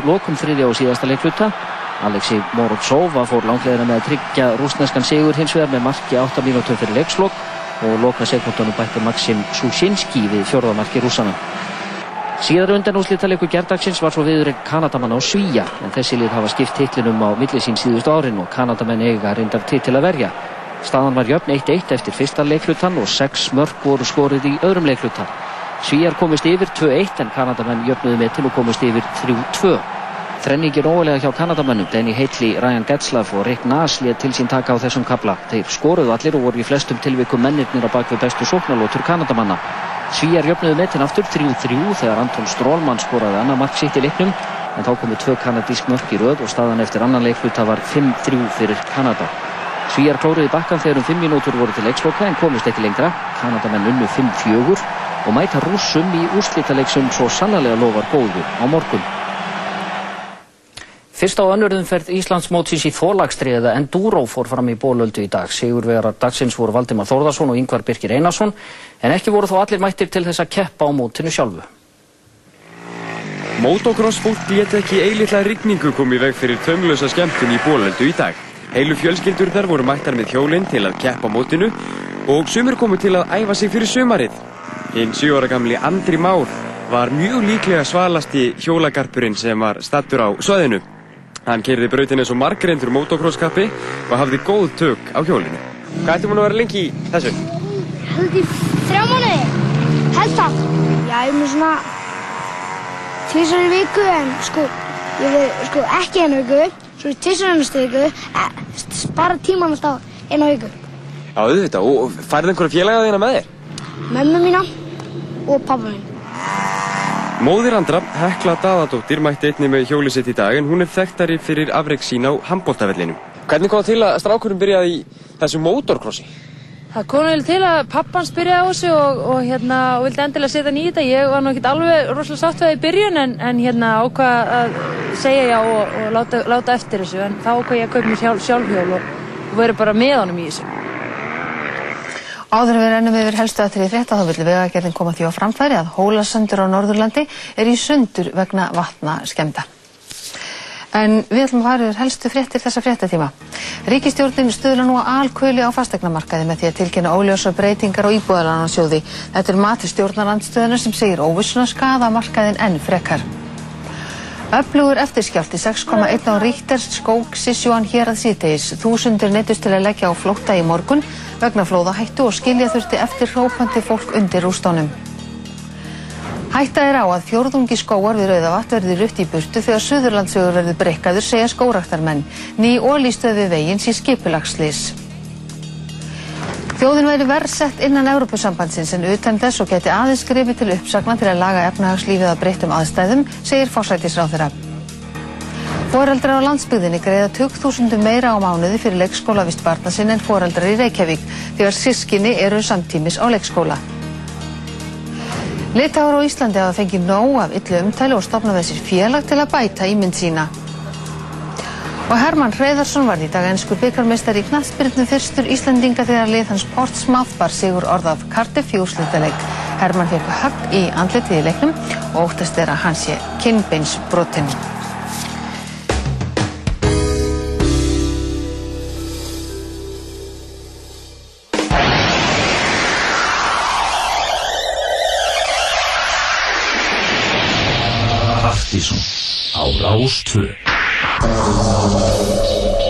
að lokum þriðja og síðasta leikluta. Alexei Morozova fór langlegina með að tryggja rúsneskan sigur hins vegar með marki 8 mínútur fyrir leikslokk og loka sekundunum bætti Maxim Sushinski við fjörðamarki rúsana. Síðar undan úslítaleiku gerdagsins var svo viðurinn Kanadamann á Svíja en þessi lið hafa skipt titlinum á millisín síðustu árin og Kanadamenn eiga reyndar titil að verja. Staðan var jöfn 1-1 eftir fyrsta leiklutan og 6 mörg voru skorið í öðrum leiklutan. Svíjar komist yfir 2-1 en Kanadamenn jöfnuði með til og komist yfir 3-2. Þrenningir ólega hjá Kanadamennum, Denny Heitli, Ryan Getzlaff og Rick Naas létt til sín taka á þessum kabla. Þeir skoruðu allir og voru í flestum tilvikum mennirnir á bakvið bestu sóknarlótur Kanadamanna. Svíjar jöfnuði með til aftur 3-3 þegar Anton Strålmann skoraði annar mark sitt í leiknum en þá komu tvö kanadísk mörk í röð og staðan eftir annan leikluta var 5-3 fyrir Kanada. Svíjar klóruði bakkan þegar um 5 mínútur voru til leiksloka en komist ekki lengra. Kanadamenn unnu 5-4 og mæta rússum í úrslítalegsum svo sannlega lofar góðu á morgun. Fyrst á önnurðum ferð Íslandsmótsins í þólagstri eða Enduro fór fram í bólöldu í dag. Sigurvegarar dagsins voru Valdimar Þórðarsson og Yngvar Birkir Einarsson en ekki voru þó allir mættir til þess að keppa á mótinu sjálfu. Motocross fólk létt ekki eilitla rigningu kom í veg fyrir tömlösa skemmtun í bólöldu í dag. Heilu fjölskyldur þar voru mættar með hjólinn til að keppa á mótinu og sumur komu til að æfa sig fyrir sumarið. Hinn 7 ára gamli Andri Már var mjög líklega svalasti hjólagarpurinn sem var stattur á söðinu. Hann kerði brautin eins og margreindur motocrosskappi og hafði góð tök á hjólinu. Hvað ættum hún að vera lengi í þessu? Held í þrjá mánuði. Held það. Já, ég er með svona tvísar í viku en sko, ég veið sko ekki einu viku, svo tvísar ennastu viku, e, bara tíman alltaf einu viku. Já, auðvitað. Og færði einhverja félaga þína með þér? Mömmu mína og pappa mín. Móðir Andra, Hekla Daðadóttir, mætti einni með hjóli sitt í dag en hún er þekktari fyrir afreg sín á handbóltafellinum. Hvernig kom það til að strákurinn byrjaði í þessu motorcrossi? Það kom vel til að pappans byrjaði á þessu og, og, hérna, og vildi endilega setja nýja þetta. Ég var nú ekkert alveg rosalega sátt við það í byrjun en, en hérna ákvað að segja já og, og láta, láta eftir þessu. En þá ákvað ég að kaupa mér sjálf, sjálfhjól og verið bara með honum í þessu. Áður við rennum yfir helstu aðtrið frétta þá villu vegagerðin koma því á framfæri að hólasandur á Norðurlandi er í sundur vegna vatna skemda. En við ætlum að fara yfir helstu fréttir þessa fréttatíma. Ríkistjórnin stuðla nú að alkvöli á fastegnamarkaði með því að tilkynna óljósa breytingar á íbúðalansjóði. Þetta er mati stjórnarandstöðuna sem segir óvissuna skada markaðin enn frekar. Öflugur eftirskjálti 6,1 á Ríkters skók Sissjóan hér að síðtegis. Þúsundir neittust til að leggja á flótta í morgun vegna flóðahættu og skilja þurfti eftir hrópandi fólk undir rústónum. Hætta er á að fjórðungi skóar við Rauðavatt verði rutt í burtu þegar Suðurlandsögur verður breykaður, segja skóraktarmenn. Ný ólýstöð við veginn sé skipulagslis. Þjóðin væri verðsett innan Európusambandsins en utan þess og geti aðeins skrifið til uppsagna til að laga efnahagslífið að breyttum aðstæðum, segir fórsætisráþurra. Fóreldrar á landsbyggðinni greiða 20.000 meira á mánuði fyrir leikskólavist barna sinn en fóreldrar í Reykjavík þegar sískinni eru samtímis á leikskóla. Litáður á Íslandi hafa fengið nóg af yllu umtæli og stopnað þessir félag til að bæta ímynd sína. Og Herman Hreiðarsson var í dag ennsku byggarmeistar í knatsbyrjum fyrstur Íslandinga þegar lið hans Portsmouth var sigur orðað Cardiff í úrslutaleik. Herman fekk högg í andletið í leiknum og óttast er að hans sé kinnbeins brotinn. Aftísson á Rástvö Oh,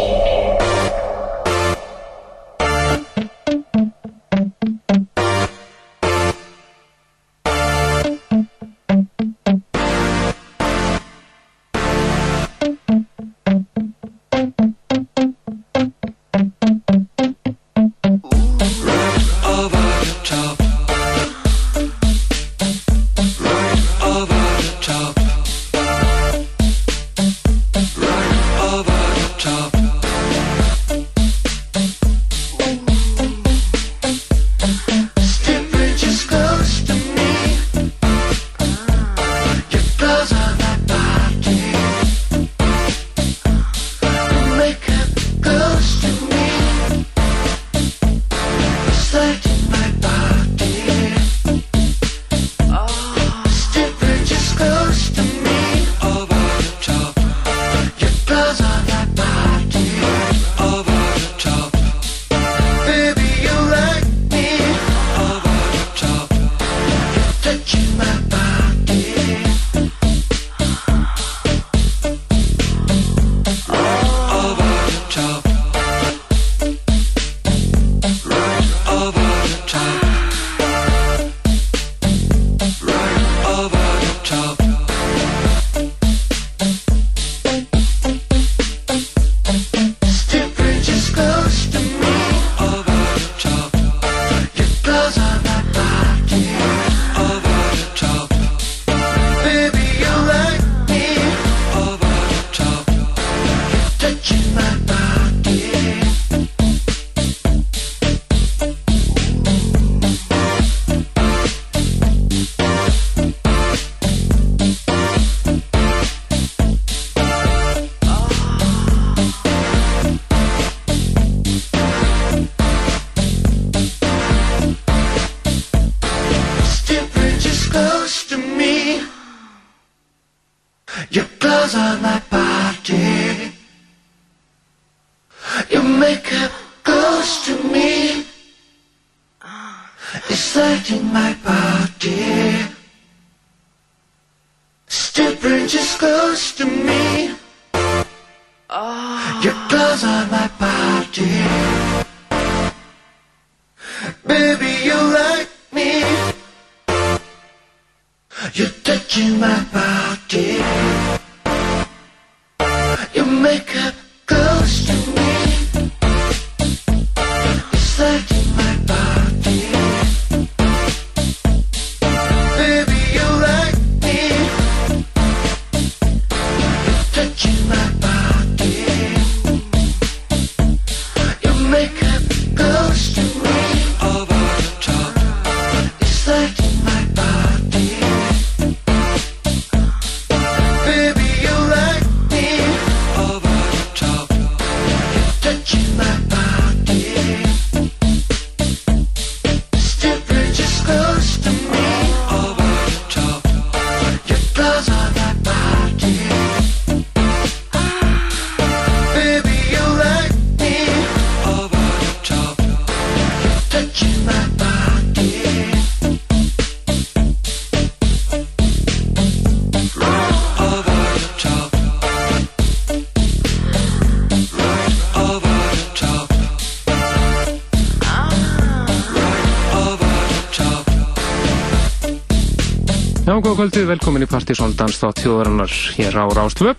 Já, góða kvöldið, velkomin í Partíson Danstátt þjóðarinnar hér á Rástvö.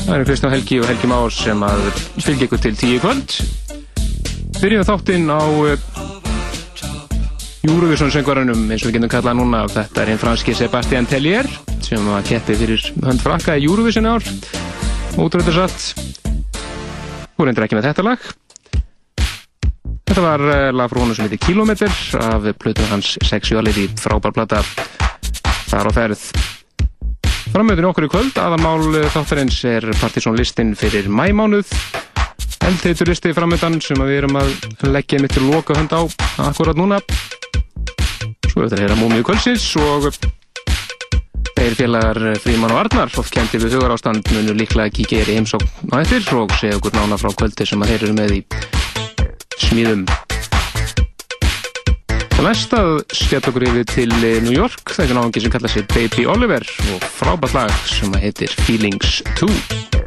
Það eru Kristján Helgi og Helgi Már sem að fylgja ykkur til tíu kvöld. Byrjum þáttinn á uh, Eurovision söngvarunum eins og við getum kallað núna. Þetta er hinn franski Sebastian Tellier sem að keppi fyrir hönd frakka í í ár. Ótrúlega satt. Þú reyndir ekki með þetta lag. Þetta var uh, lag frá honum sem heitir Kilometer af plötu hans Sexuality frábær plata þar á ferð. Framöðin okkur í kvöld, aðalmál þáttarins er Partíson listin fyrir mæmánuð. Eldheitur listi framöndan sem við erum að leggja mitt til loka hönd á akkurat núna. Svo er þetta að heyra múmið kvöldsins og þeir félagar Fríman og Arnar, oft kendi við hugar ástand, munur líklega kíkja er í heimsókn á eftir og segja okkur nána frá kvöldi sem að þeir eru með í smíðum. Næst að skella okkur yfir til eh, New York, það er náðungi sem kalla sig Baby Oliver og frábært lag sem heitir Feelings 2.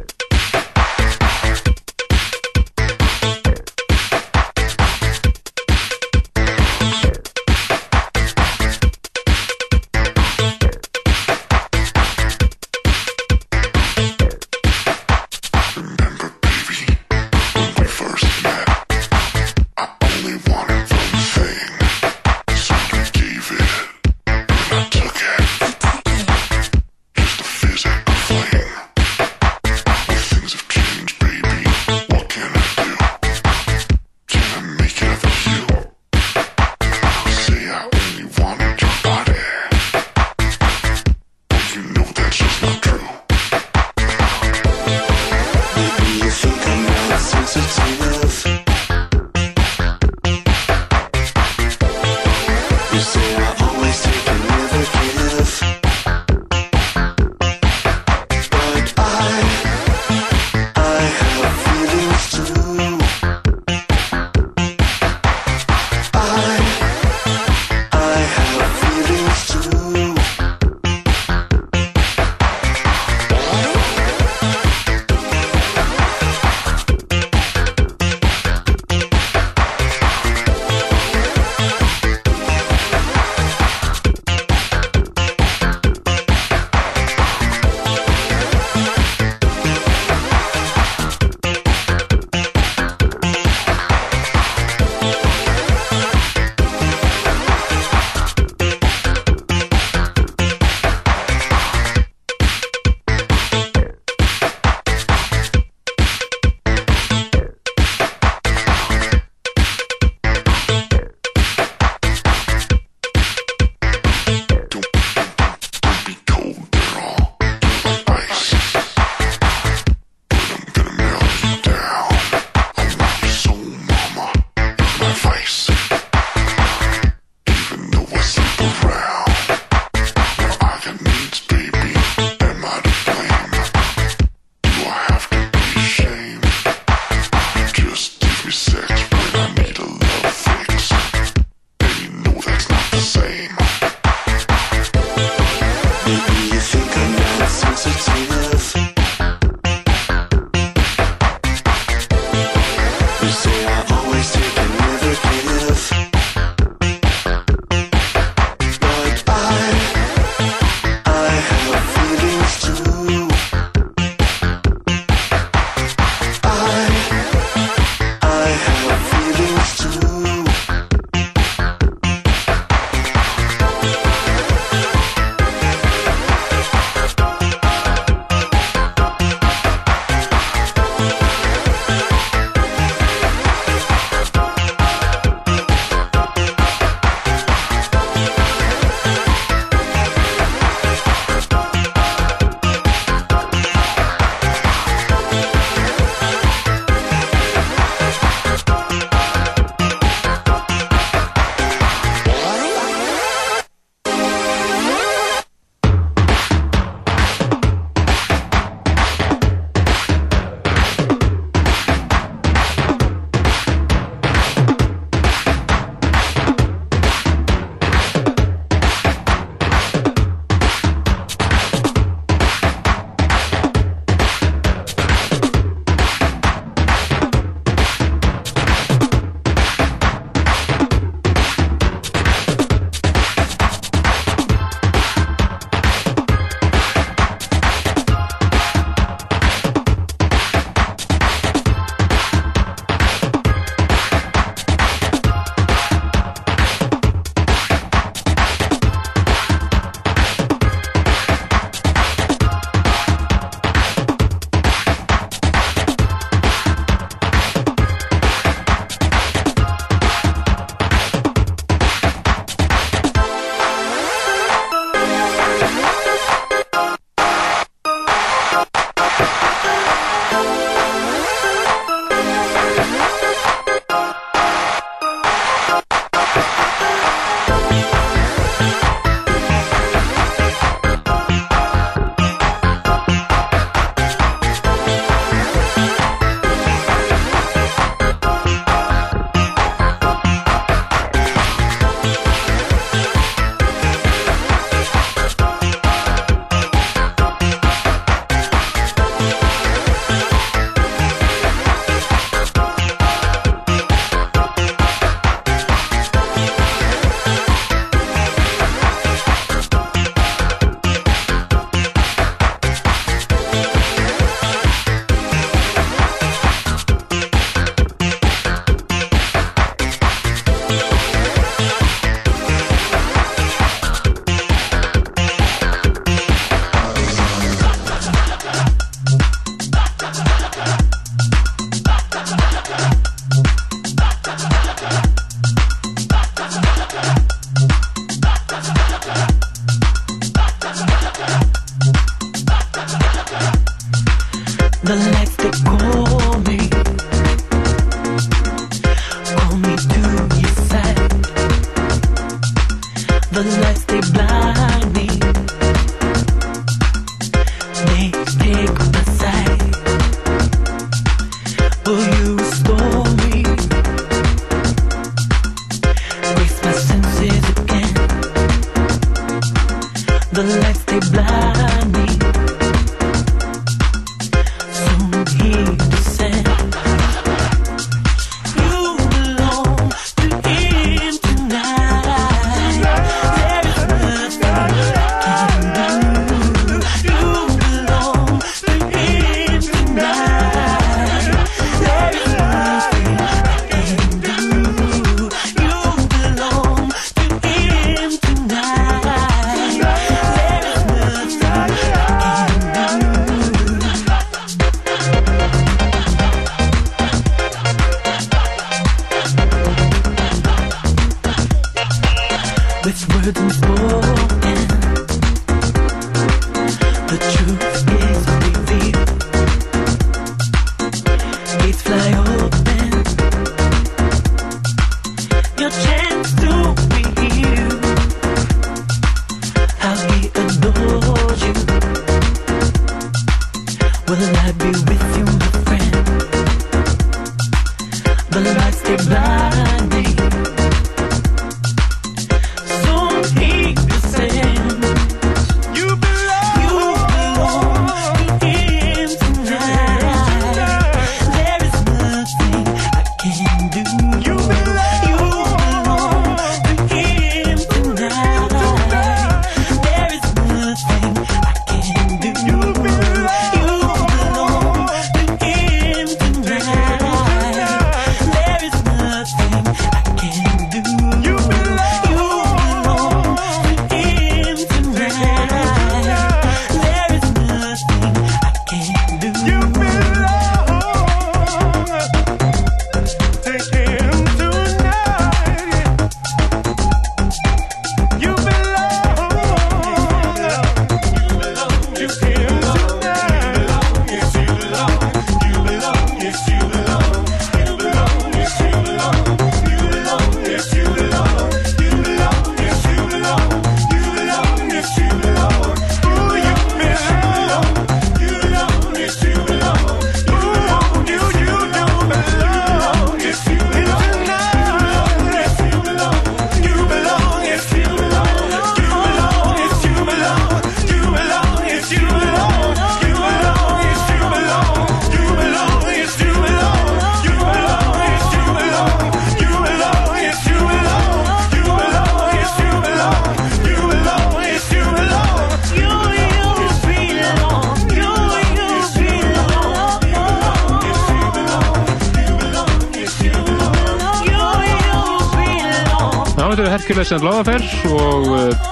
Ísland Láðaferð og eh,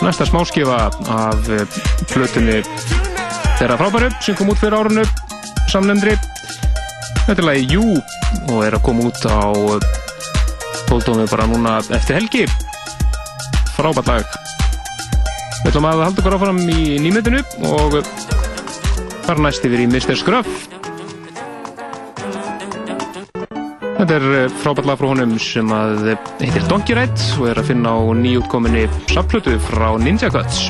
næsta smáskifa af eh, flutunni þeirra frábæru sem kom út fyrir árunnu samnöndri Þetta er lagi Jú og er að koma út á eh, hóldómið bara núna eftir helgi. Frábært lag. Við ætlum að halda okkur áfram í nýmiðinu og fara næst yfir í Mr. Scruff. Þetta er eh, frábært lag frá honum sem eh, heitir Donkey Ride og er að finna á nýjútkominni samflutu frá Ninja Cuts.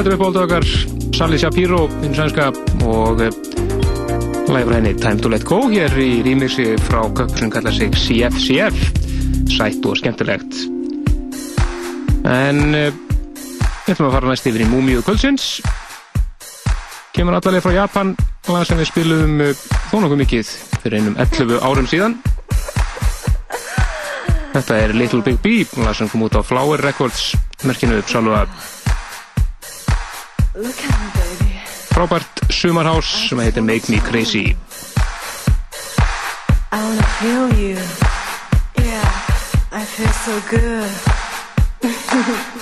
Þetta er uppáhaldu okkar Sally Shapiro, hinn sænska og lægur henni Time to Let Go hér í rýmixi frá köpur sem kallar sig CFCF sætt og skemmtilegt. En uh, við ætlum að fara næst yfir í Múmiu Kvöldsins. Kemur allaleg frá Japan lag sem við spilum uh, þó nokkuð mikið fyrir einum 11 árum síðan. Þetta er Little Big B, lag sem kom út á Flower Records merkinu Uppsalva frábært sumarhás sem heitir Make Me Crazy I wanna feel you. Yeah, I feel so good.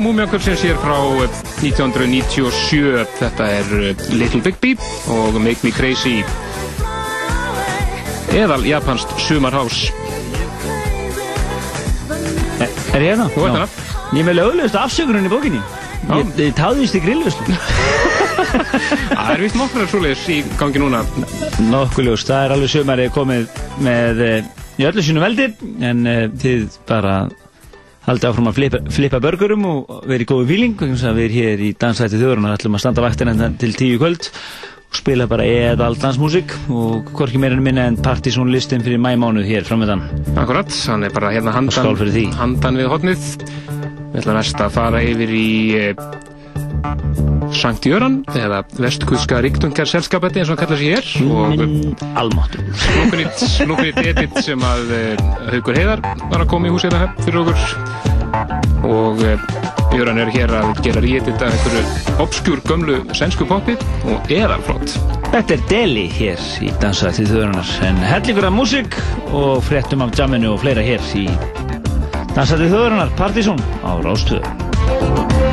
Já, Múmiaköpsins hér frá eh, 1997. Þetta er eh, Little Big Bee og Make Me Crazy. Eðal japanst sumarhás. Er ég hérna? Þú ert Já. hérna. Ég er með löglegust afsökunum í bókinni. Ég, ég táðist í grillvislu. Það er vist nokkrar svoleiðis í gangi núna. Nokkuð ljóst, það er alveg sömarið komið með eh, í öllu sínu veldi en þið bara haldið áfram að flippa, flippa börgurum og verið í góðu fíling við erum hér í dansætti þjóðurinn ætlum að standa vaktina til tíu kvöld og spila bara eðal dansmusik og hvorki meira en minna en partysón listin fyrir mæmánuð hér framöðan Akkurat, hann er bara hérna handan, handan við hotnið. Við ætlum næst að fara yfir í eh, Sankt Jöran eða vestkvíska ríktungarselskapætti eins og hann kallar sig hér og mm, Almáttu Lúkunit, Lúkunit Edit sem að uh, Haukur Heiðar var að koma í húsið þetta fyrir okkur. Og uh, Jöran er hér að gera ríedit af einhverju obskjúr gömlu sænsku poppi og eðalflott Þetta er Deli hér í dansætti þjóðurinnar en hellingur af músik og fréttum af jamminu og fleira hér í dansætti þjóðurinnar Partysón á Rástöðu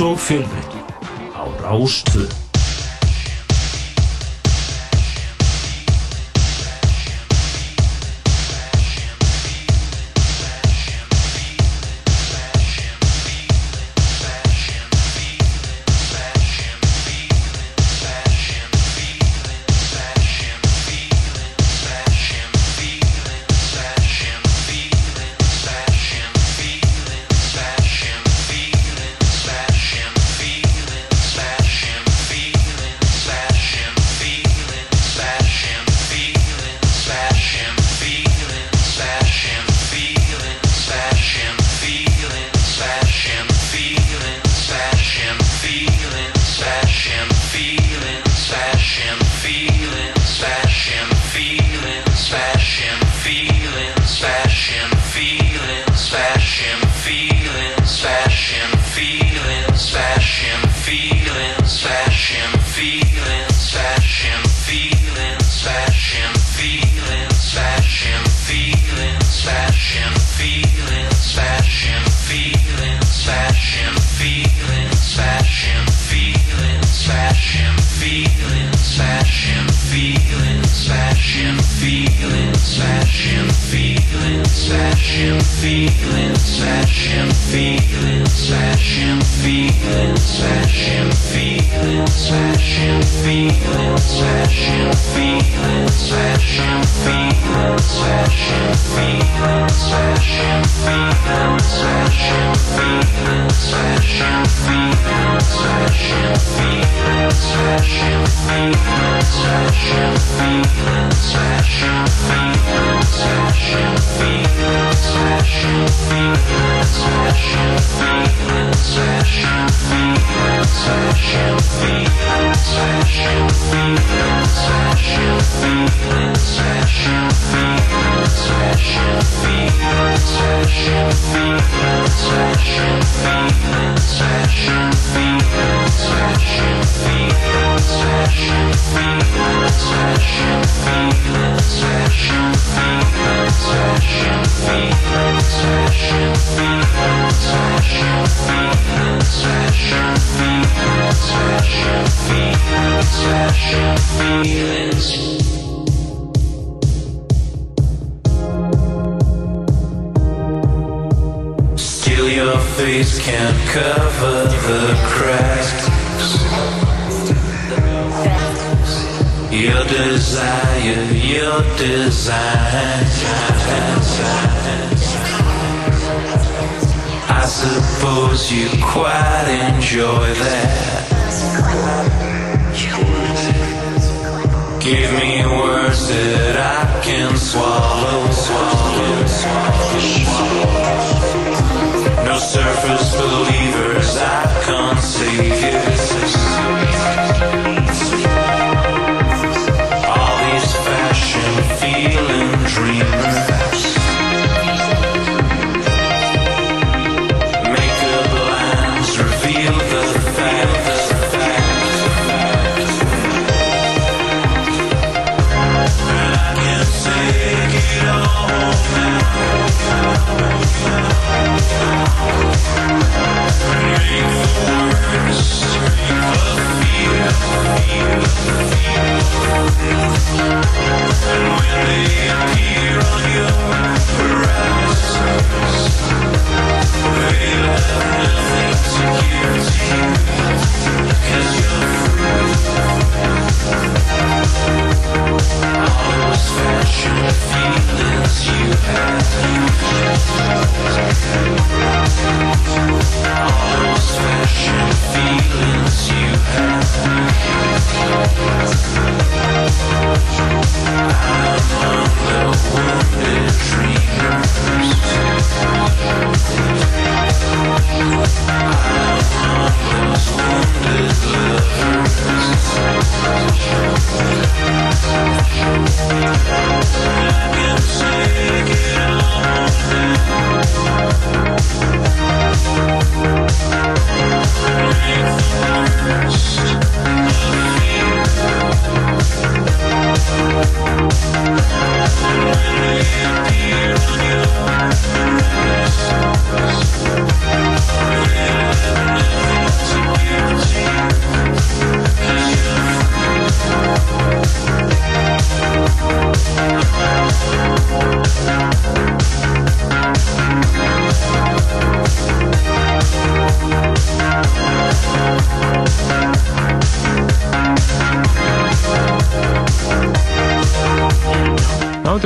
og fjölbreytni á Rástvö.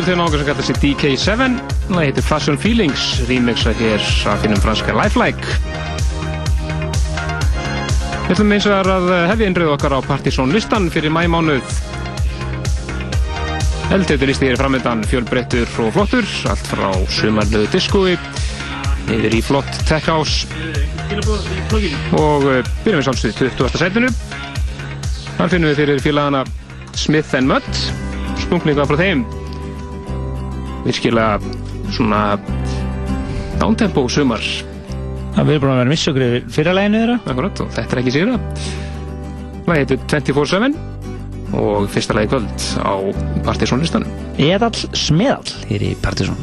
Er þau náttúrulega sem kallar sig DK7 Það heitir Fashion Feelings Remixa hér að finnum franska Lifelike. Við ætlum eins og að hefja innröðu okkar á Partizón listan fyrir mæmánuð Eldhjötu listi hér framöndan fjölbreyttur og flottur Allt frá sumarlöðu diskói Yfir í flott tech house. Og eh, byrjum við sálstuð 20. sætinu. Þar finnum við fyrir félagana Smith Mudd Spunkninga frá þeim Virkilega svona Downtempo sumar Það erum búin að vera að missa okkur yfir fyrra læginu þeirra. Akkurat, og þetta er ekki sigra. Lagi heitir 24-7 og fyrsta lagi kvöld á Partizón listanum. Eðall Smeðall hér í Partizón.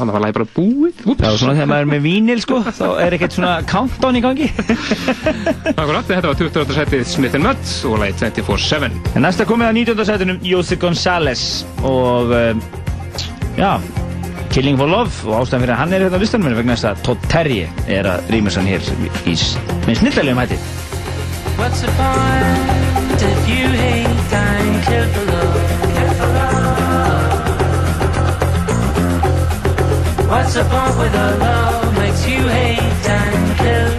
Þannig var lagi bara búið. Úps. Já, svona þegar maður er með vínil sko, þá er ekkert svona countdown í gangi. Akkurat, þetta var 28. setið Smith Nutt og lagi 24-7. En næsta komið á 19. sætunum Jose González og um, já, Killing for Love og ástæðan fyrir að hann er hérna á listanum vegna þess að Todd Terje er að rýma sann hér í, s- með snildalegum hætti. What's the point if you hate and kill for What's the point with a love? Makes you hate and kill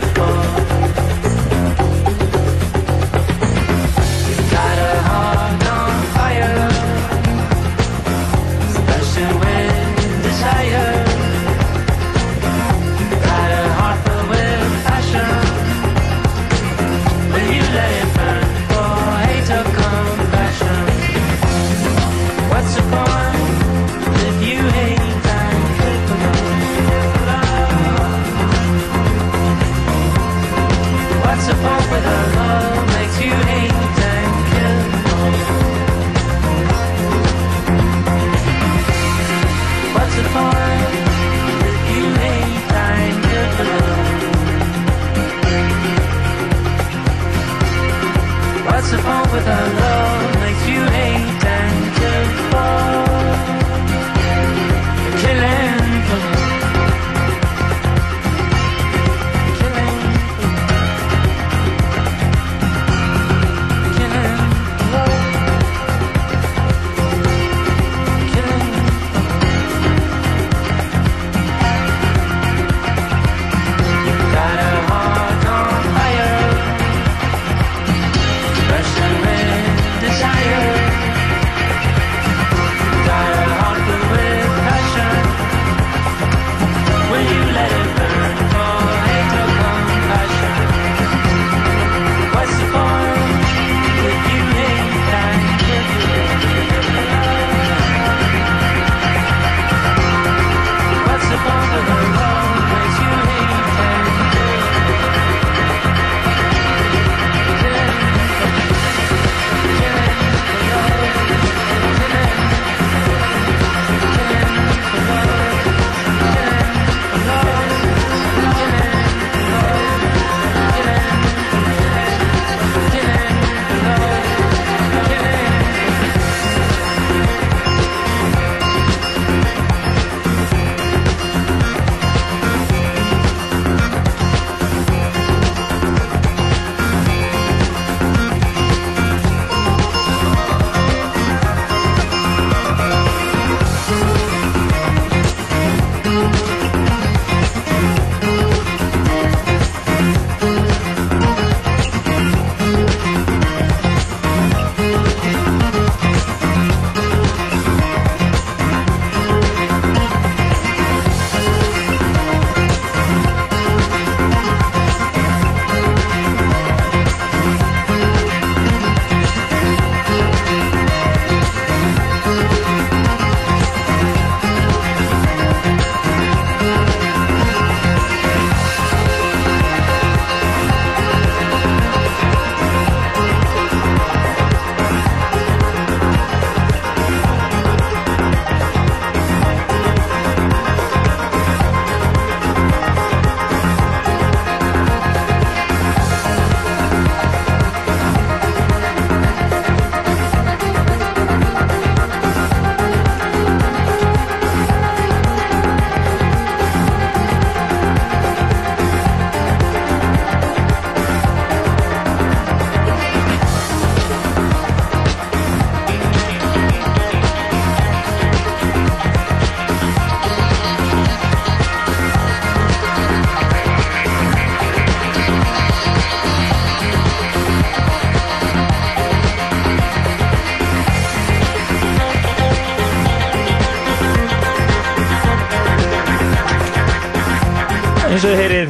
with a love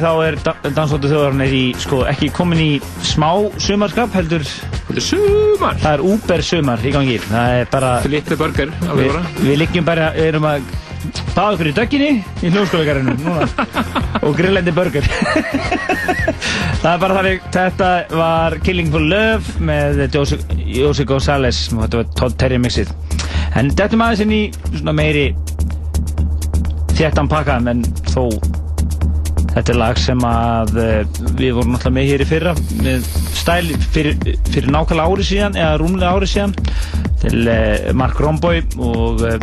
þá er dansóttu þjóðarinnar í, sko, ekki komin í smá sumarskap, heldur... Heldur sumar? Það er Uber sumar í gangi. Það er bara... Flippið burger, alveg Við, bara. við liggjum bara, við erum að baða okkur í dögginni í hljómskólagarinu núna og grillandi burger. það er bara þannig, þetta var Killing for Love með González og þetta var Todd Terry mixið. En þetta er maður sinni svona meiri þéttan pakka en þó þetta er lag sem að eh, við vorum náttúrulega með hér í fyrra með stæl fyrir, fyrir nákvæmlega ári síðan eða rúmlega ári síðan til uh, Mark Romboy og uh,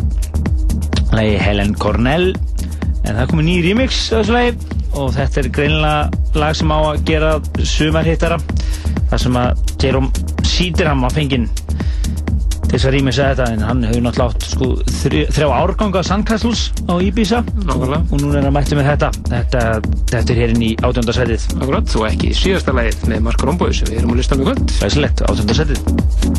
lagi Helen Cornell en það er komið ný remix af þessu lagi og þetta er greinilega lag sem á að gera sumarhittara þar sem að Jerome Cedarham var fenginn til þess að rýmisa þetta en hann hefur náttúrulega átt sko, þrjá, árganga Sandcastles á Ibiza Nákvæmlega. og núna er hann mættið með þetta þetta, þetta er hérinn í átjóndarsætið Akkurat, og ekki síðasta lagið með Mark Romboy sem við erum að lista með kvöld. Læsilegt, átjóndarsætið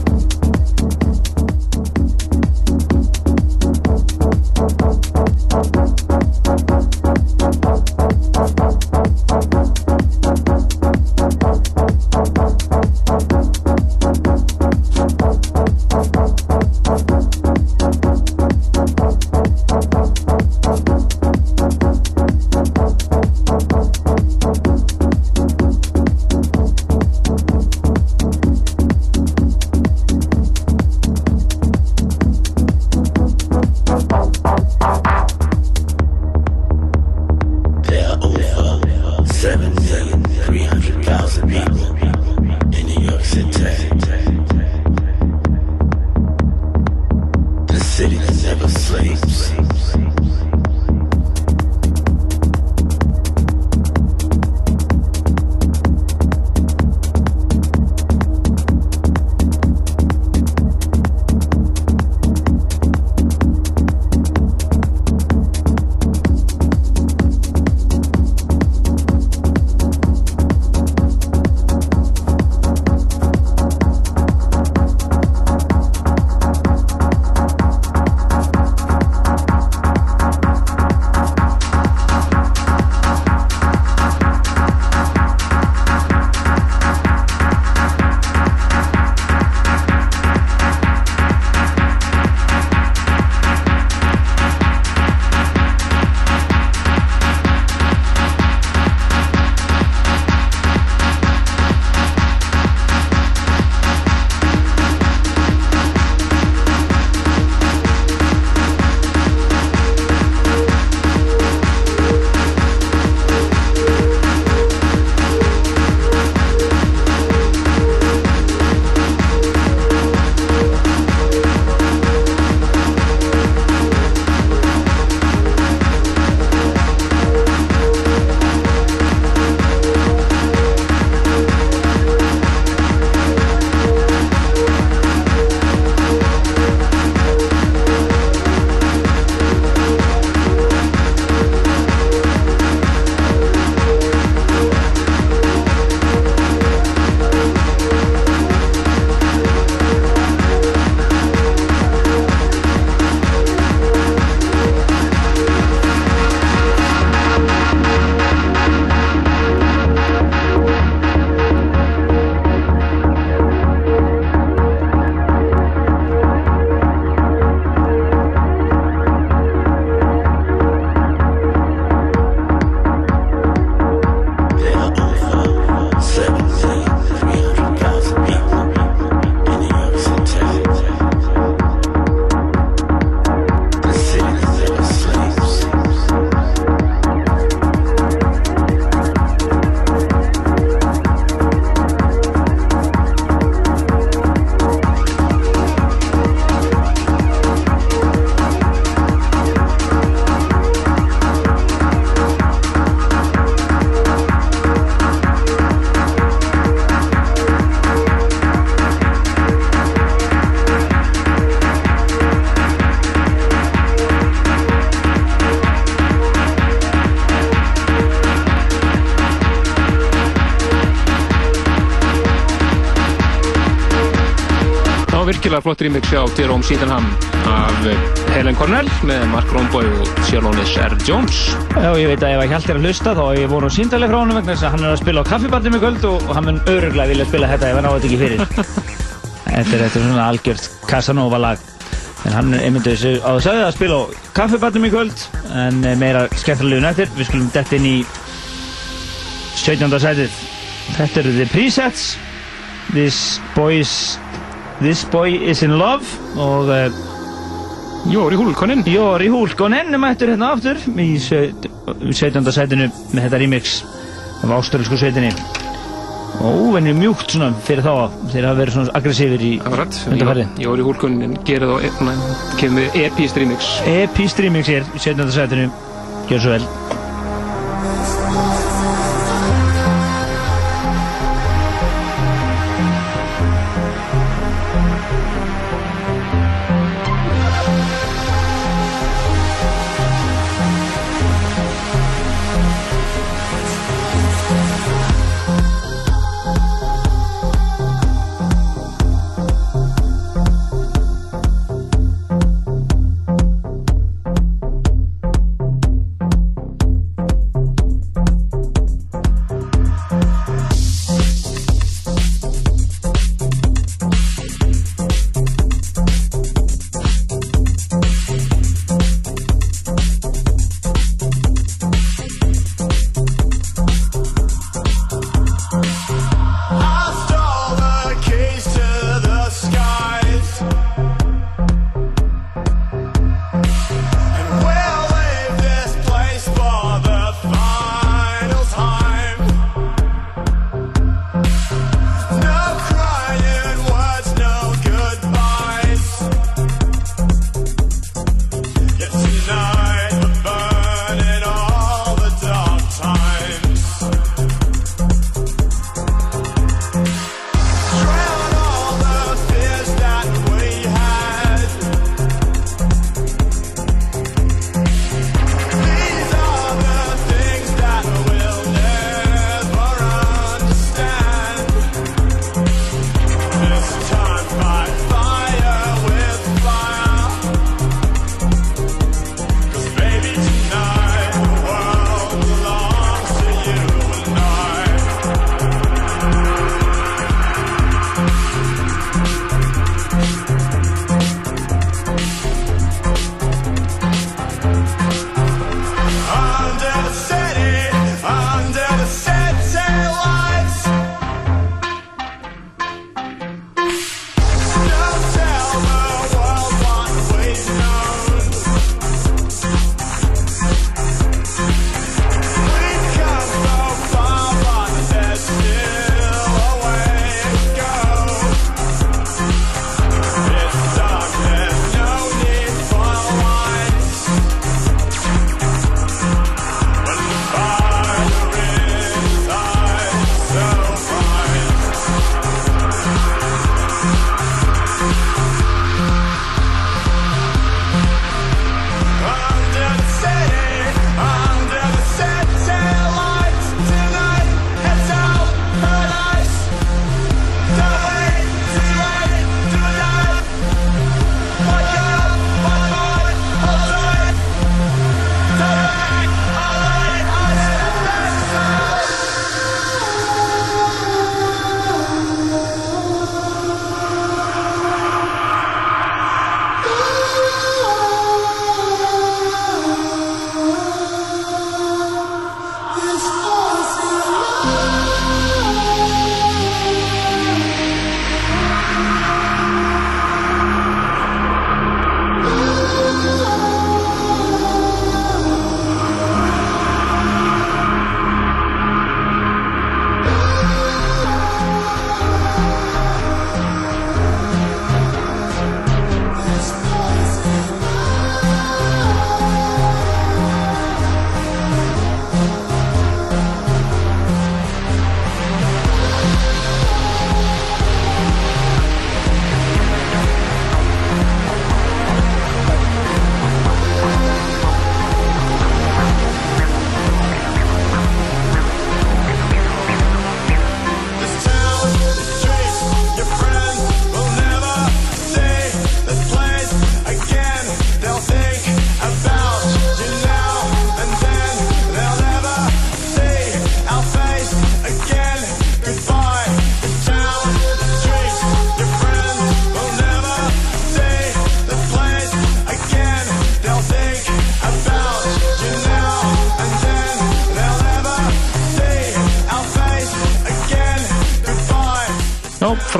virkilega flott remix hjá Jerome Sydenham af Helen Cornell með Mark Romboy og Sjölonis R. Jones Já, ég veit að ef Hjalti er að hlusta þá er ég voru síndaleg frá honum vegna þess að hann er að spila á kaffibandum í kvöld og, og hann mun öruglega vilja spila þetta ef hann á þetta ekki fyrir Þetta er þetta svona algjört Casanova lag en hann er einmitt þessu á þess að spila á kaffibandum í kvöld en meira skemmtilegun eftir við skulum detta inn í 17. sætið Þetta eru The Presets This Boy's This Boy Is In Love og uh, Jóri Húlkonen Jóri Húlkonen mættur hérna aftur í sveit- 17. sætinu með þetta remix af ástralsku sveitinni óvenju mjúkt svona fyrir þá þeir hafa verið svona aggressífir í undarfæri Jóri Húlkunin gerir þá, kemur með epist remix. Epist remix hér í 17. sætinu gjör svo vel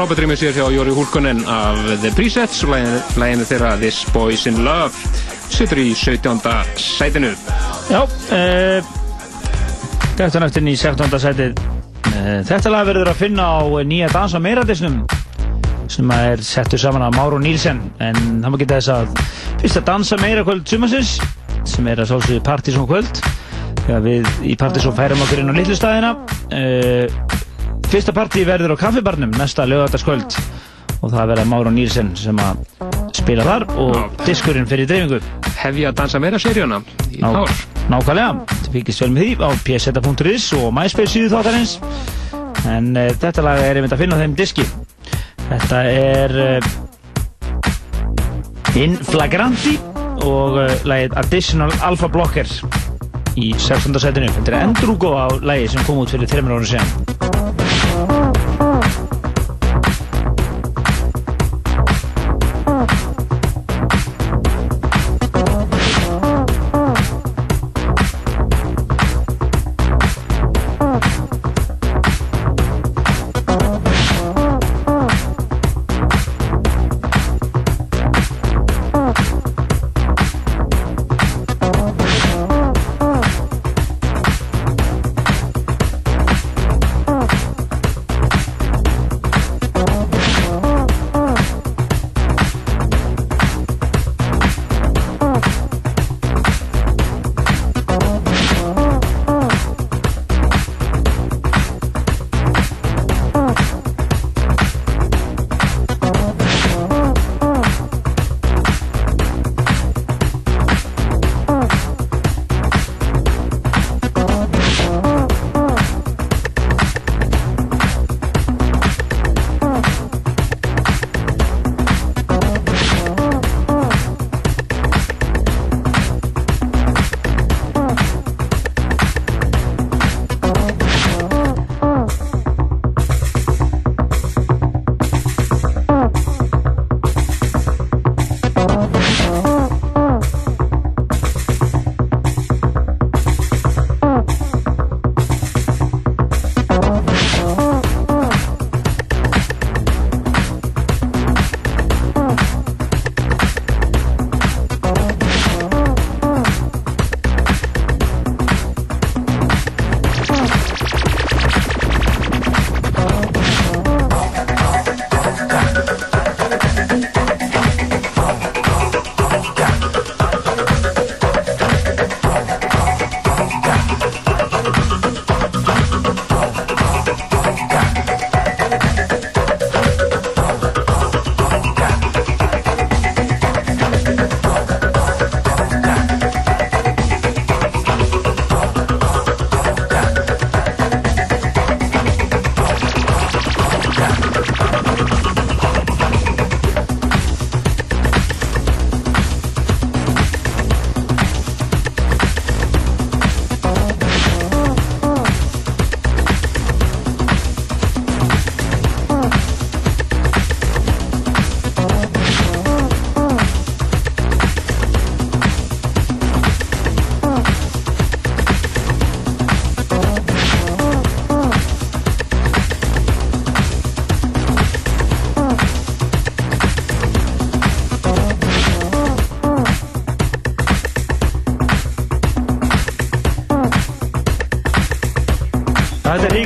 frábært rýmur sér hjá Jóri Húlkunen af The Presets og læginu, þeirra This Boys in Love situr í 17. sætinu Já, uh, Þetta eftir í 17. sætið uh, Þetta lag verður að finna á nýja dans á meiradisnum sem er settur saman af Máru Nílsen en það má geta þess að fyrsta dansa meira kvöld sumarsins sem er að sálsögðu Partíson kvöld þegar við í Partíson færum okkur inn á litlu staðina uh, Fyrsta partí verður á kaffibarnum næsta lögataskvöld og það verða Máru Nílsen sem að spila þar og diskurinn fyrir dreifingu. Hefja að dansa meira seríuna í Ná, ár. Nákvæmlega, þið fylgist vel með því á pseta.is og MySpace síðu þáttarins. En uh, þetta lag er einmitt að finna á þeim diski. Þetta er uh, In Flagranti og uh, lagið Additional Alpha Blocker í 16. setinu. Þetta er endrúgó á lagi sem kom út fyrir 3 ára síðan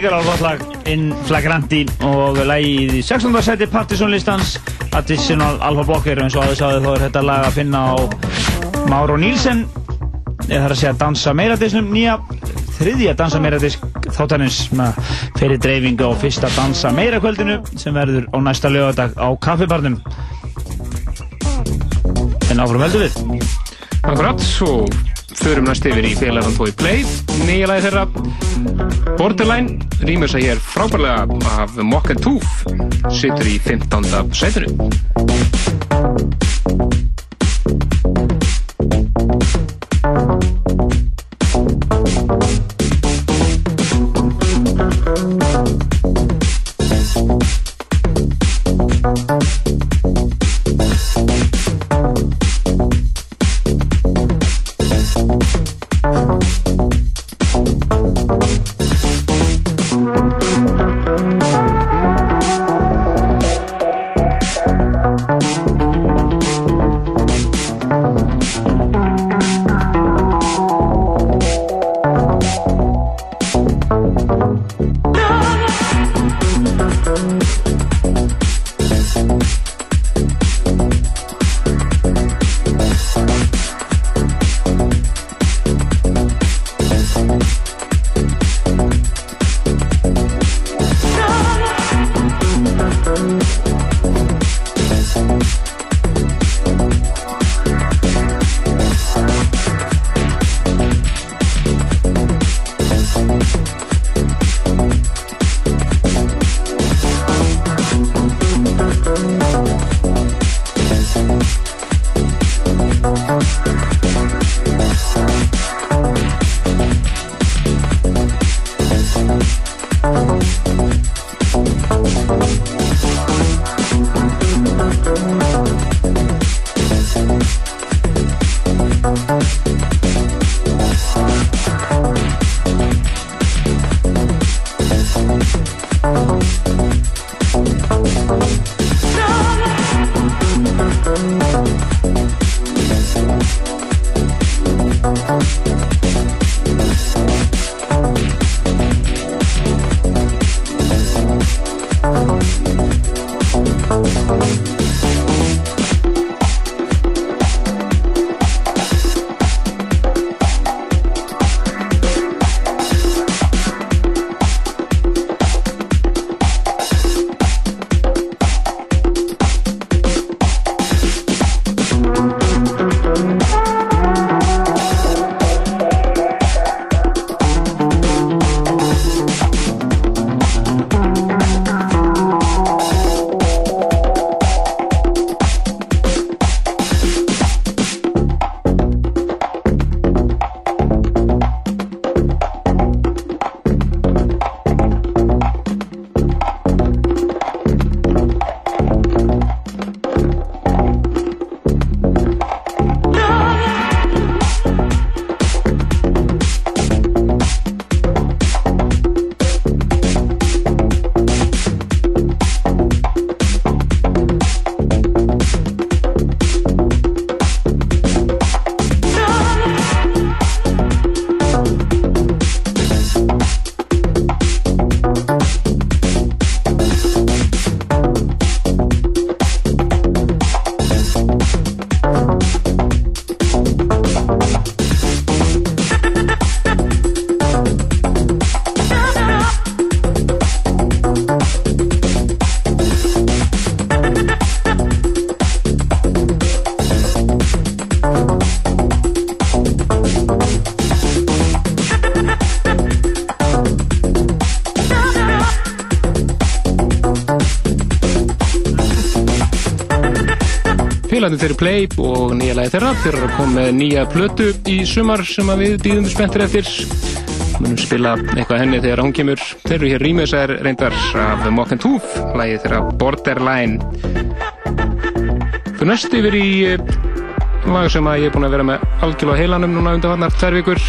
Þetta er ríkar gott lag In Flagranti og lagið í 16. seti Partisan listans Additional Alpha Blocker eins og aðeins sagði þá er þetta lag að finna á Máro Nílsen eða þarf að segja dansa meira disnum nýja þriðja dansa meira disk þáttanins með fyrir dreifingu á fyrsta dansa meira kvöldinu sem verður á næsta lögadag á kaffibarnum. En áfram heldur við. Akkurat, svo förum næst yfir í félagann Toy Play nýja lagi þeirra Borderline rýmur sig hér frábærlega af Mock and Tooth situr í 15. sætinu Félagarnir þeirri Play og nýja lagi þeirra. Fyrir að koma með nýja plötu í sumar sem við býðum spenntir eftir. Munum spila eitthvað henni þegar hún kemur. Þeir eru hér rýmiðsæðir reyndar af Mock and Tooth, lagi þeirra Borderline. Fyrir næst yfir í eh, lag sem að ég er búin að vera með algjörlega heilanum núna undanfarnar tvær vikur.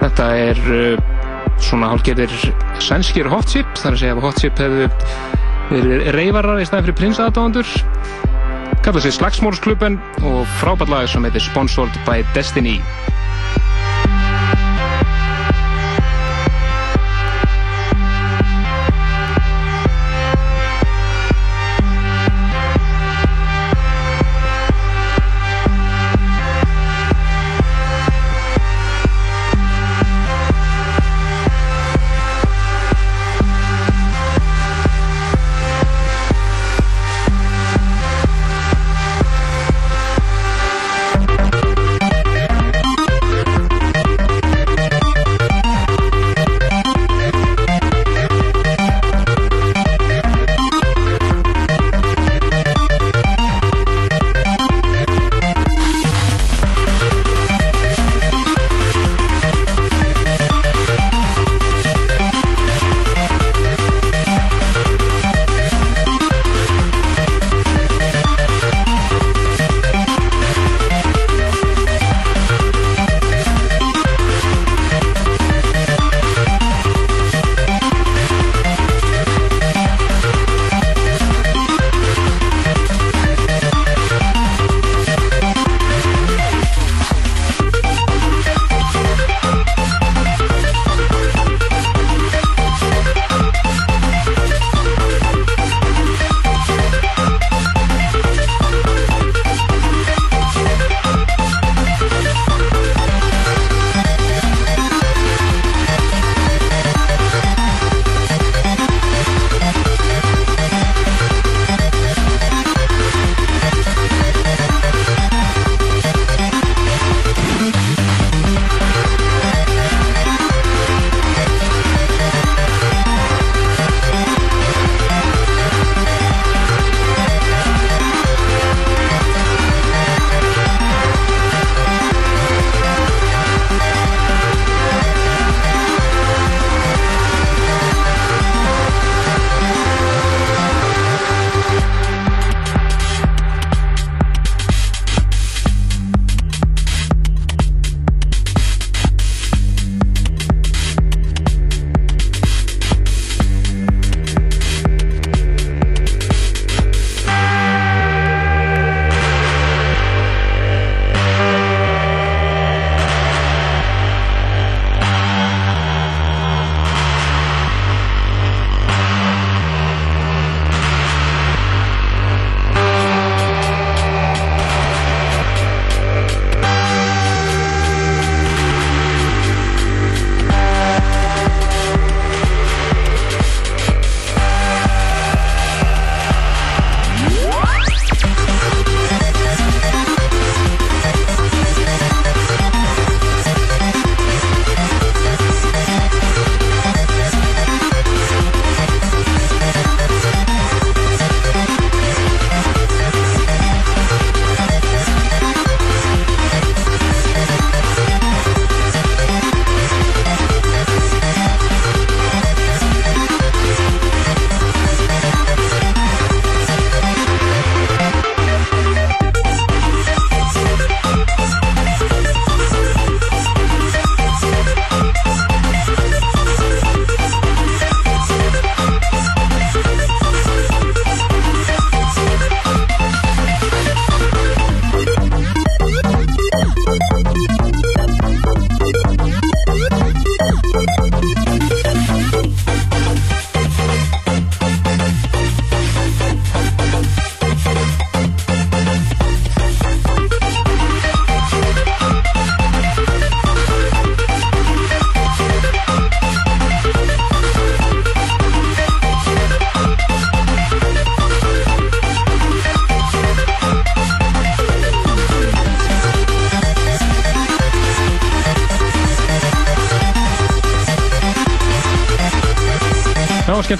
Þetta er uh, svona hálfgerðir sænskir hot chip þar að segja að hot chip hefðu verið reyfarar í staðin fyrir prinsaðadáðandur kalla sig Slagsmórsklubben og frábært lag sem heitir Sponsored by Destiny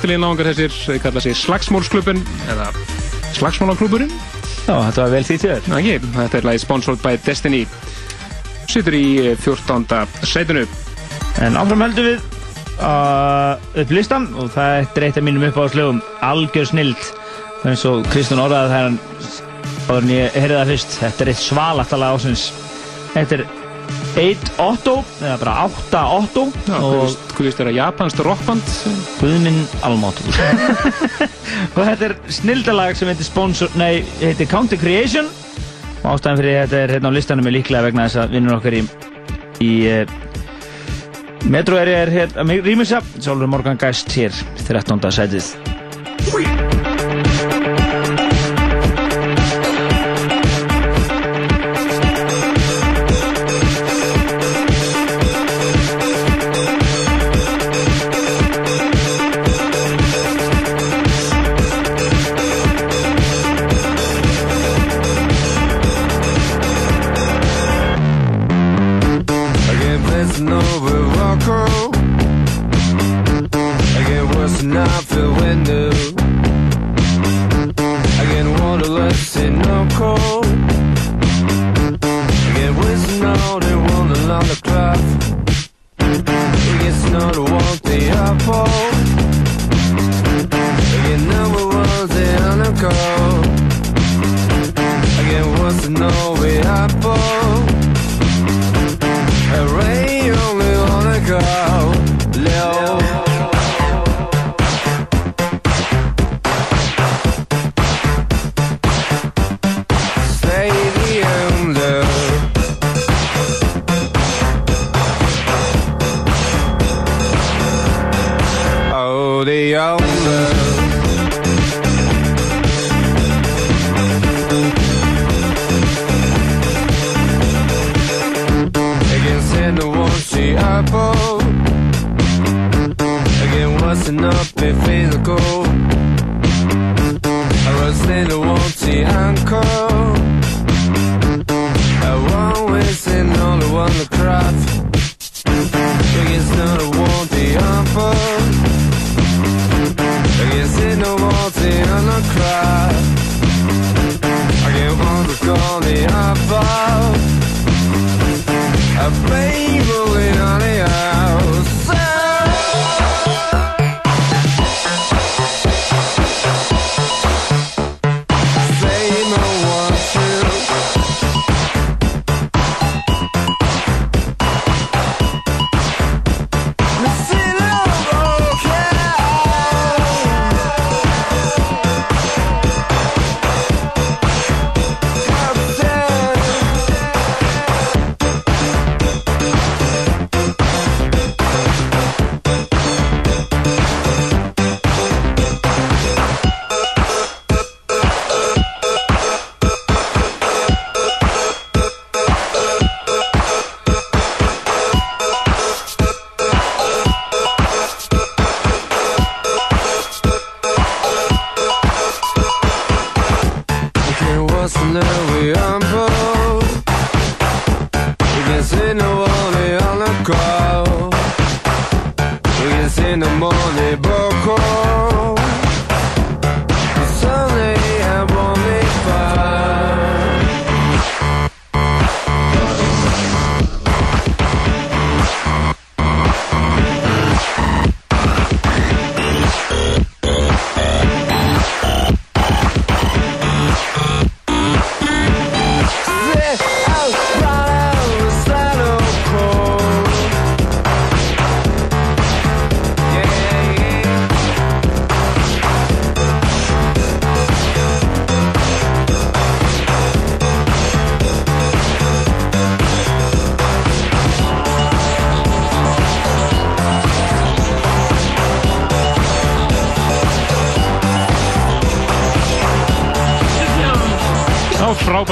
skemmtilegi náðungar þessir, þeir kalla sig Slagsmólsklubun eða Slagsmólaklúburinn. Já, þetta var vel því þér. Ná ekki, þetta er lagið Sponsored by Destiny. Sittur í eh, 14. sætinu. En áfram heldum við uh, upp listan og það er eitt af mínum uppáðslögum algjör snild eins og Kristján orðaði þegar hann áður en ég heyrði það fyrst þetta er eitt svalaftalega ásins þetta er 8-8 eða bara 8-8 Já, og hvað veist það, japanskt rockband? Guðminn Almáttur og þetta er snildalag sem heitir sponsor, nei, heitir Counter Creation og ástæðan fyrir þetta er hérna á listanum er líklega vegna þess að vinnur okkar í í uh, Metro er er hér að rýmisa Sólur Morgan Geist hér 13. sætið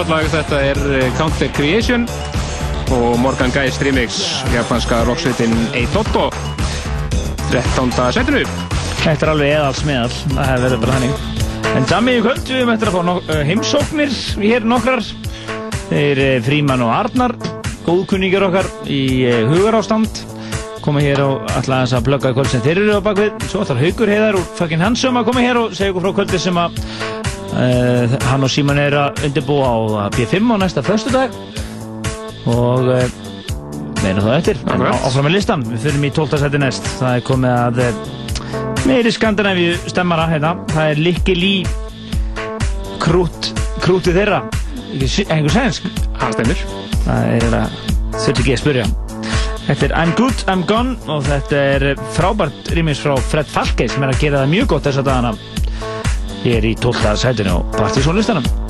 frábært lag, þetta er eh, Counter Creation og Morgan Geist remix, japanska rocksveitin Eitotto 13. setinu. Þetta er alveg eðals meðal, það hefur verið bara hannig. En dami í kvöld, við eftir að fá uh, heimsóknir hér nokkrar. Þeir uh, Fríman og Arnar, góðkunningar okkar í uh, hugarástand. koma hér og ætla aðeins að plugga í kvöld sem þeir eru á bakvið. Svo ætlar Haugur Heiðar úr fucking Hansum að koma hér og segja ykkur frá kvöldi sem að uh, hann og Síman er að undirbúa á B5 á næsta föstudag og uh, meina það eftir. En áfram með listan, við fyrir í 12. seti næst. Það er komið að uh, meiri Skandinavíu stemmara hérna. Það er Likki Lí krút, krútið þeirra. Einhver sænsk. Hann stemmir. Það er að þurft ekki að spyrja. Þetta er I'm Good, I'm Gone og þetta er frábært rýmis frá Fred Falkey sem er að gera það mjög gott þessa dagana. Ég er í 12. sætinu á partysónlistanum.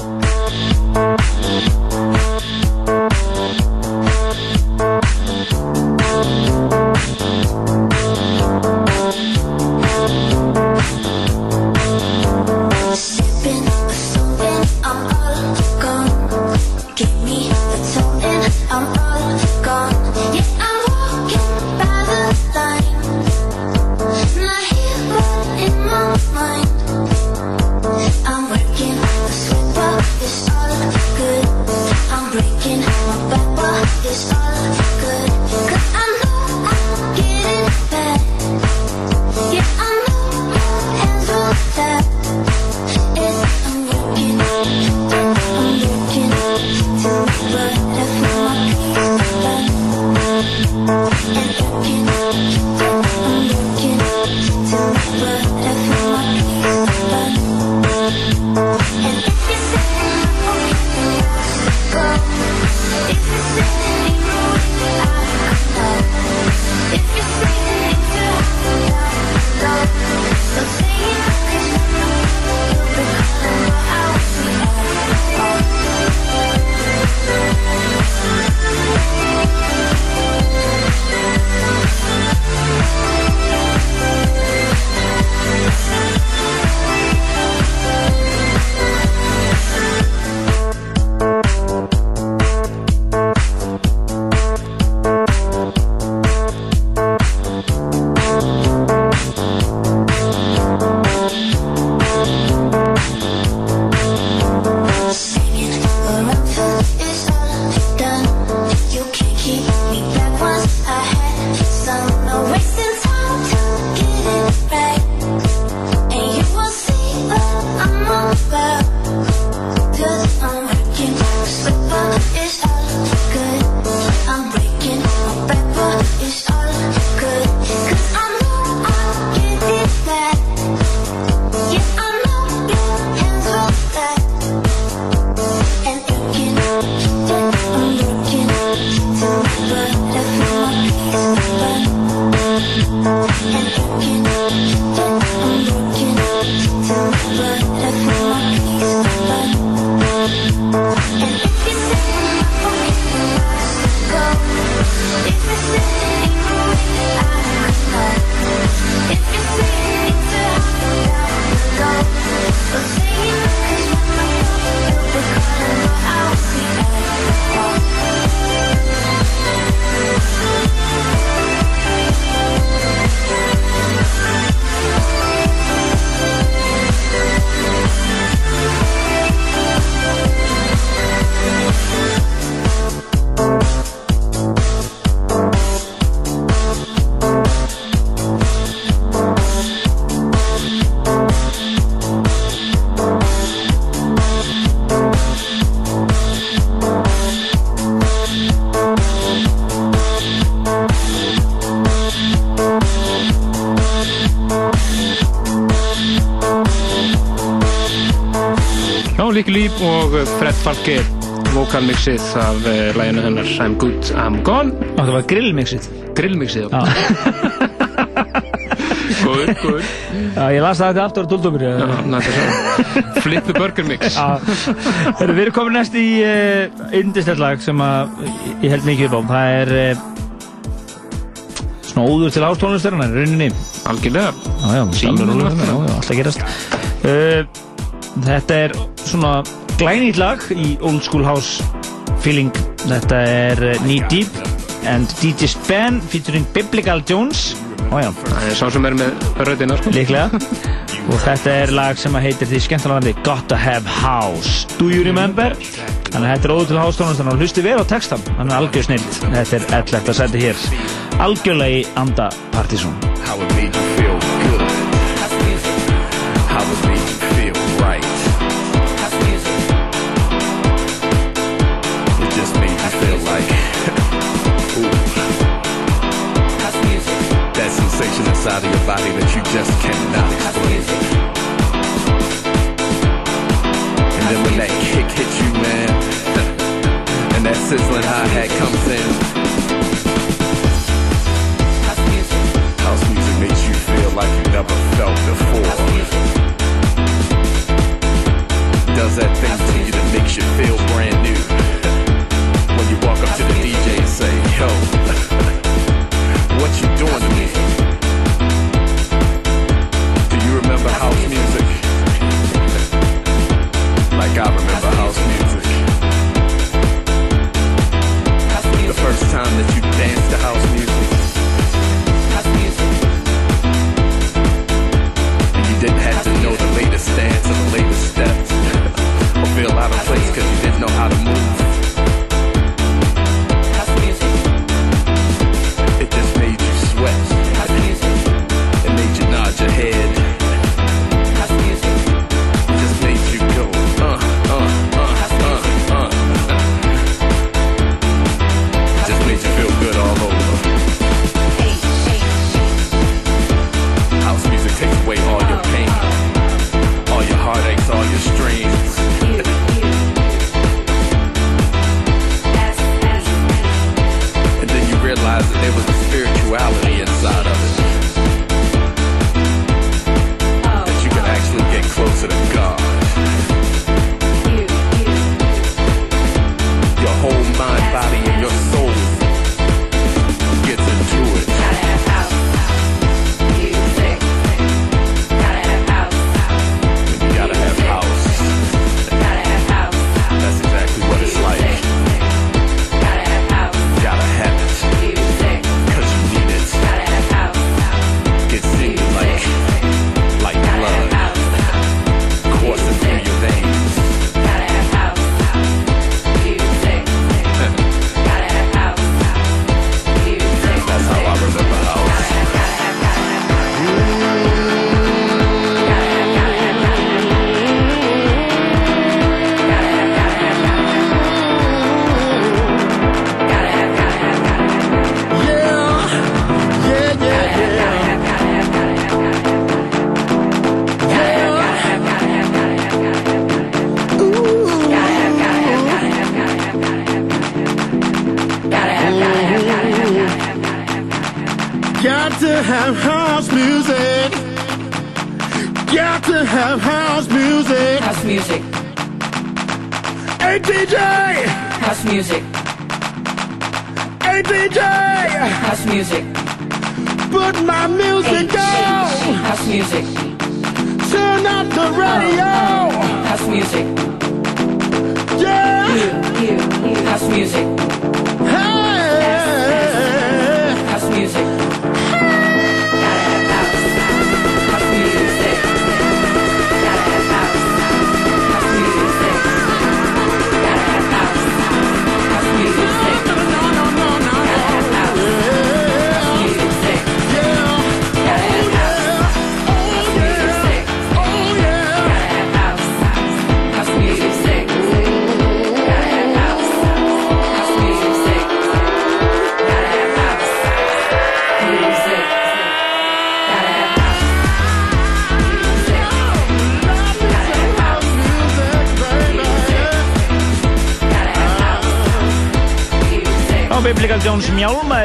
Fred Falke vokalmixið af uh, læginu hennar I'm Good, I'm Gone Og það var grillmixið Grillmixið, já Góður, góður Já, ég las það þetta aftur á dúldumur Já, næsta svo Flip the Burger Mix Herru, við erum komin næst í uh, yndistellag sem að ég held mikið upp á. Það er uh, svona óður til ástónlistarinnar, í rauninni. Algjörlega. Já, já, Síminn alveg rólega, alltaf. gerast. Þetta er svona glænýtt lag í Old School House feeling. Þetta er uh, Knee Deep and DJ Span featuring Biblical Jones. Ó, já. Það er sá sem er með röddina, sko. Líklega. Og þetta er lag sem að heitir því skemmtilega landi Gotta Have House. Do you remember? Þannig að þetta er óður til hástónast, þannig að hlusti vel á textan. Þannig að algjör snilt. Þetta er 11. seti hér. Algjörlega í anda Partizón. Inside of your body that you just cannot explain. And then when that kick hits you, man, and that sizzling hi-hat comes in, House music makes you feel like you never felt before. Does that thing to you that makes you feel brand new. When you walk up to the DJ and say, yo, what you doing to me?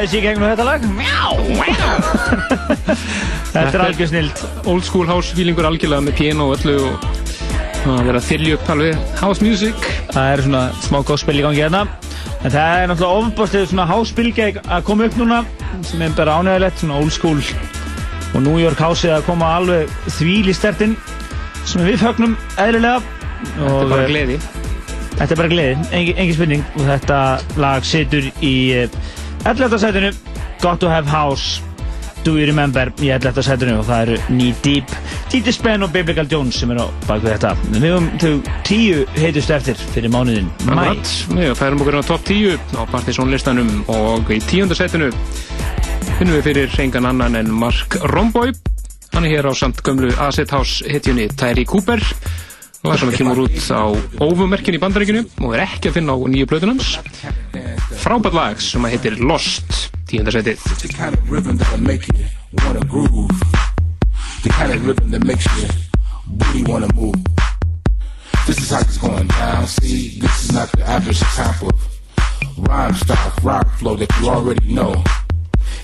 Mjálmaði sig gegnum þetta lag. Þetta er algjör snilt. Old school house feelingur algjörlega með piano og öllu og að vera að þylja upp alveg house music. Það er svona smá gospel í gangi hérna. En það er náttúrulega ofnbostið svona house-bylgja að koma upp núna sem er bara ánægilegt, svona old school og New York house að koma alveg þvíl í stertinn sem við fögnum eðlilega. Þetta er bara gleði. Þetta er bara gleði, engin, engin spurning og þetta lag situr í eh, 11. sætinu Got to have house Do You Remember í 11. sætunni og það eru Knee Deep, Titi Spenn og Biblical Jones sem eru á bakvið þetta. Við höfum þau tíu heitustu eftir fyrir mánuðin mæ. Við færum okkur á top 10 á partysónlistanum og í tíunda setinu finnum við fyrir engan annan en Mark Romboy. Hann er hér á samt gömlu Acid House hitjunni Tyree Cooper og það sem kemur út á óvumerkin í bandaríkinu og er ekki að finna á nýju plötunans. Frábært lag sem að heitir Lost, tíunda setið. The kind of rhythm that'll make you wanna groove. The kind of rhythm that makes you really wanna move. This is how it's going down. See, this is not the average type of rhyme style, rock flow that you already know.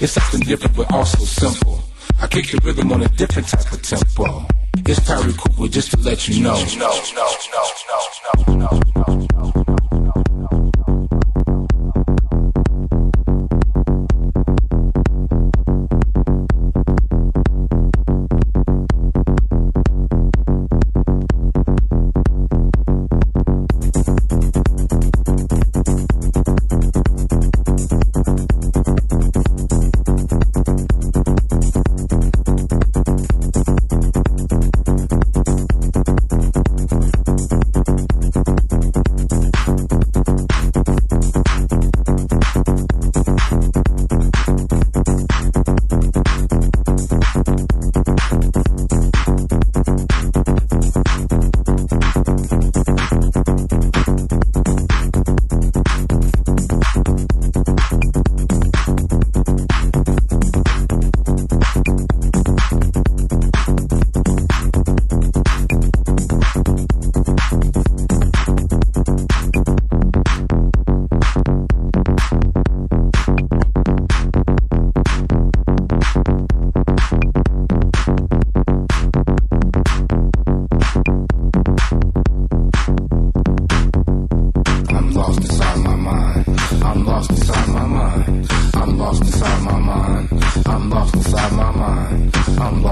It's something different but also simple. I kick the rhythm on a different type of tempo. It's Tyree Cooper just to let you know. I'm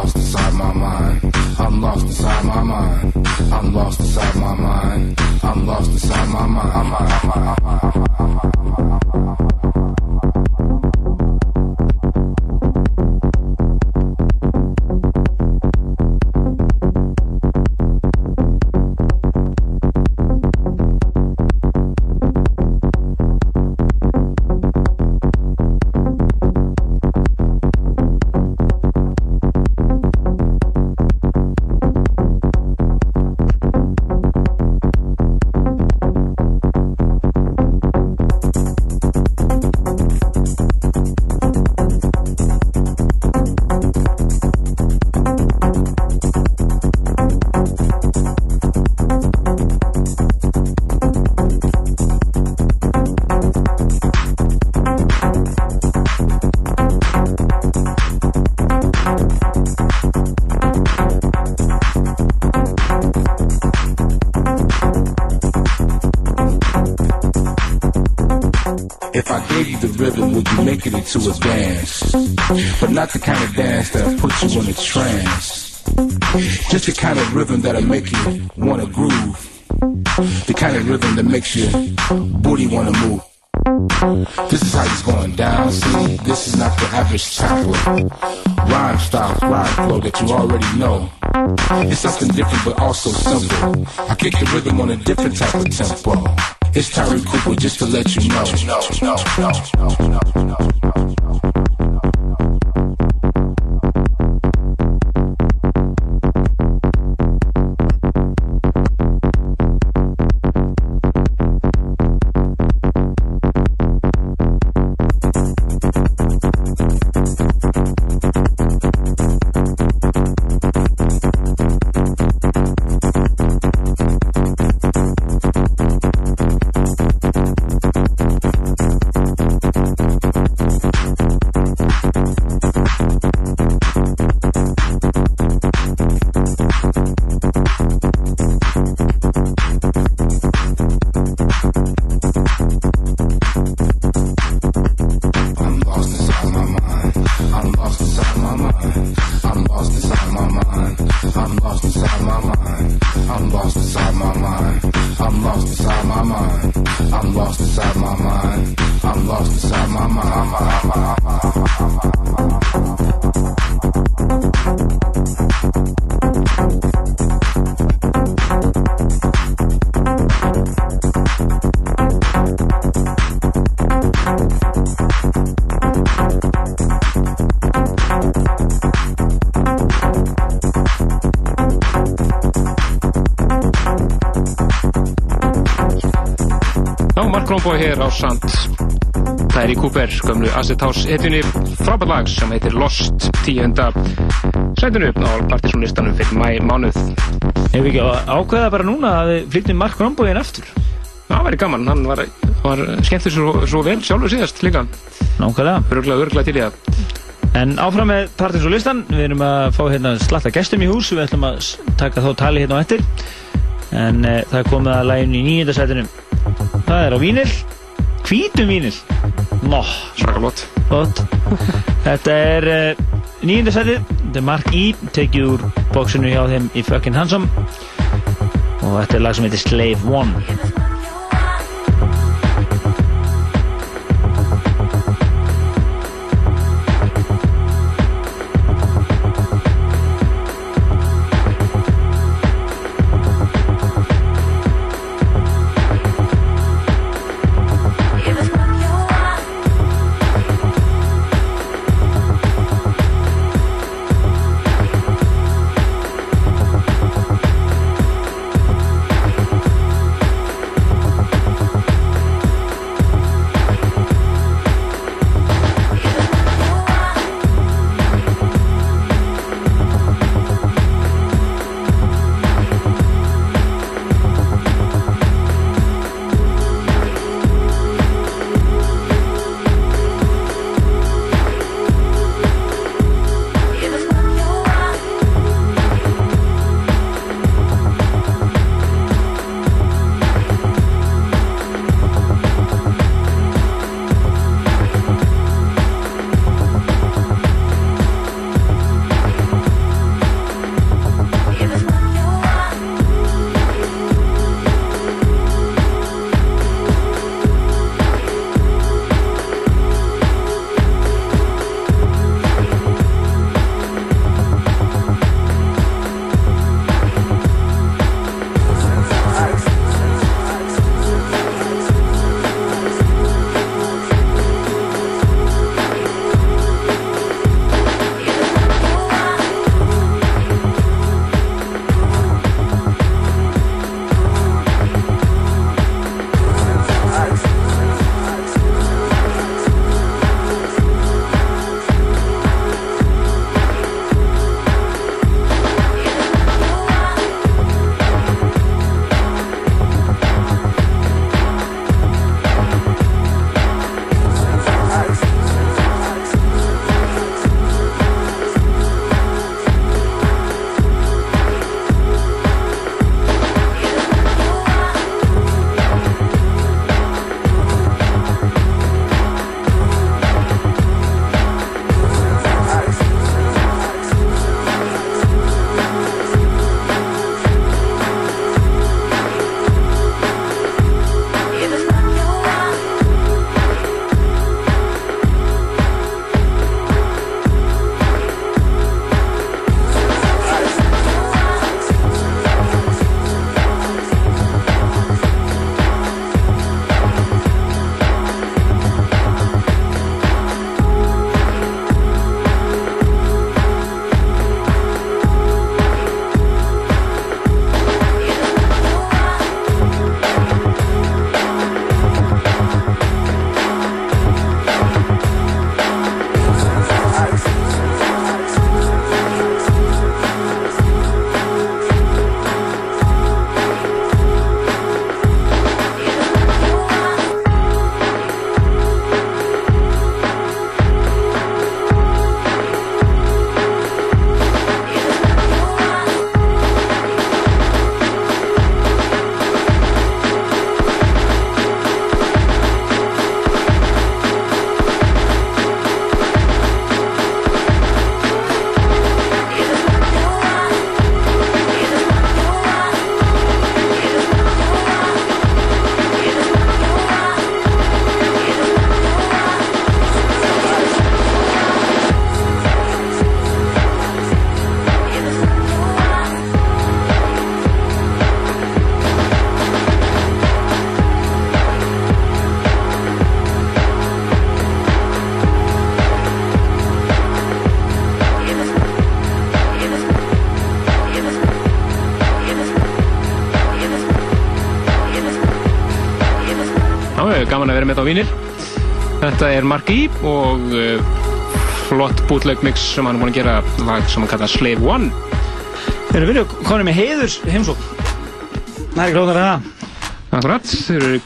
lost inside my mind. I'm lost inside my mind. I'm lost inside my mind. I'm lost inside my mind. I'm, I'm, I'm, I'm, I'm, a trance. Just the kind of rhythm that'll make you wanna groove. The kind of rhythm that makes your booty wanna move. This is how it's going down. See, this is not the average type of rhyme style, rhyme flow that you already know. It's something different but also simple. I kick the rhythm on a different type of tempo. It's Tyree Cooper just to let you know. Já, Mark Rombo hér á Sand Tæri Cooper, gömlu Acid House hetjunni. Frábært lag sem heitir Lost tíunda sætinu á partysónlistanum fyrir mæ mánuð Hefur ekki ákveða bara núna að við flyttum Mark Rombo inn aftur? Það væri gaman, hann var, var skemmtur svo, svo vel sjálfur síðast líka. Nákvæmlega. Örgla, örgla til í það. En áfram með partins og listan, við erum að fá hérna slatta gestum í hús, við ætlum að taka þá tali hérna á eftir. En e, það er komið að læginu í nýjönda sætinu. Það er á vínil, hvítum vínil. Nó. Svakalott. Flott. Þetta er e, nýjönda sætið, þetta er Mark E, tekið úr bóksinu hjá þeim í Fucking Handsome. Og þetta er lag sem heitir Slave One. Gaman að vera með þetta á vínir. Þetta er Mark E og uh, flott bootleg mix sem hann er búin að gera lag sem hann kallar Slave One. Þeir eru verið konið með heiðurs heimsók. Það er ekki lóðar að það. Akkurat, þeir eru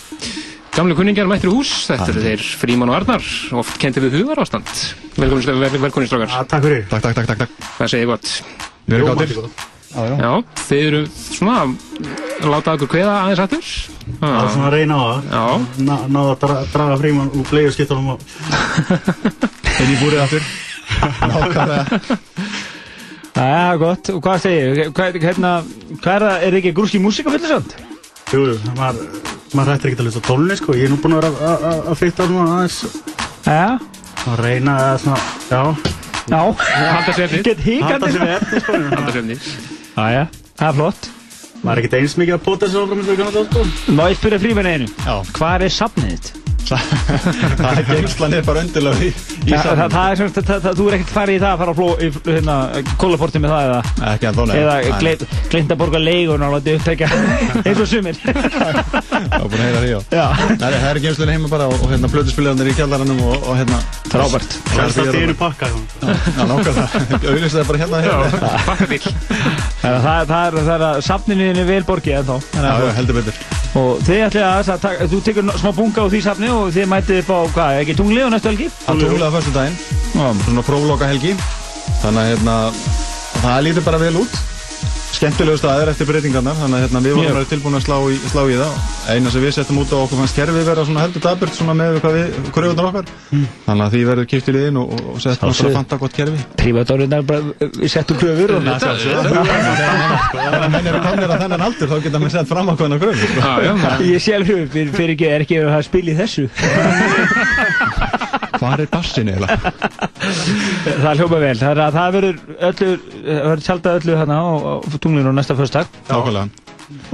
gamle kunningjar mættir í hús. Þetta eru þeir Fríman og Arnar, oft kendi við hugar ástand. Velkomin, vel, velkomin strákar. Ja, takk fyrir. Takk, takk, takk, takk, takk. Hvað segir gott? Við erum gáttir. mætti Já, já. Já, þeir eru svona að láta okkur kveða aðeins aftur. Það er svona að reyna á það. Já. Ná, náða að dra, draga fríman úr bleiðskiptunum og... Inn í búrið aftur. Nákvæmlega. Já, gott. Og hvað segir þið? Hvað, hérna, hvað er það? Er þið ekki grúski músík á fullu samt? Jú, jú, maður, maður hættir ekki að hlusta á tónlist, sko. Ég er nú búinn að vera að- að- að fitta svona aðeins. Já. Að reyna að svona, já. Já. Halda sér eftir. Get hikandi. Halda sér eftir, sko. Já, já. Það er flott. Maður er ekkert eins mikið að pota sér áfram eins og við kannum það, sko. Má ég spyrja frímenn einu? Já. Hvað er safnið þitt? Það er gengslan er bara undirlega í, í Það, það, safninu. það er sem, það, það, þú er ekkert farið í það að fara á fló, í, hérna, kólaporti með það eða? Ekki ennþá, nei. Eða Nei. Gleymt að borga leigun og láta upptækja eins og sumir. Það var búin að heyra því, það er gengslan heima bara og, og hérna plötuspilarnir í kjallaranum og, og hérna... Frábært. Helst allt í einu pakka. Auðvitað er bara hérna hérna. Bakkabíl. Það, það, það er, það er að safninu þínu er vel borgið heldur betur. Og þið ætlið að, að taka, þú tekur smá bunga á því safni og þið mætið upp á, hvað, ekki tunglið á næstu helgi? Hann tókulega fyrstu daginn, svona prófloka helgi. Þannig að hérna, það lítur bara vel út. Skemmtilegu staðir eftir breytingarnar, þannig að hérna, við vorum verið tilbúin að slá í, slá í það. Eina sem við settum út á okkur fannst kerfið vera svona heldur daburt svona með hvað við, kröfunar okkar. Þannig að því verður kippt í liðin og, og settum Sjálfsögðu. náttúrulega fanta gott kerfi. Prívatórunar bara við settum kröfur og Þegar menn eru komnir að þennan aldur þá geta menn sett fram kröfur. sko. Já, já. Ég sé alveg fyrir, fyrir ekki, er ekki að spila í þessu. Hvað er bassin eiginlega? það hljópa vel. Það, er að, það verður öllu, það öllu hérna á, tunglinu næsta förstak. Nákvæmlega.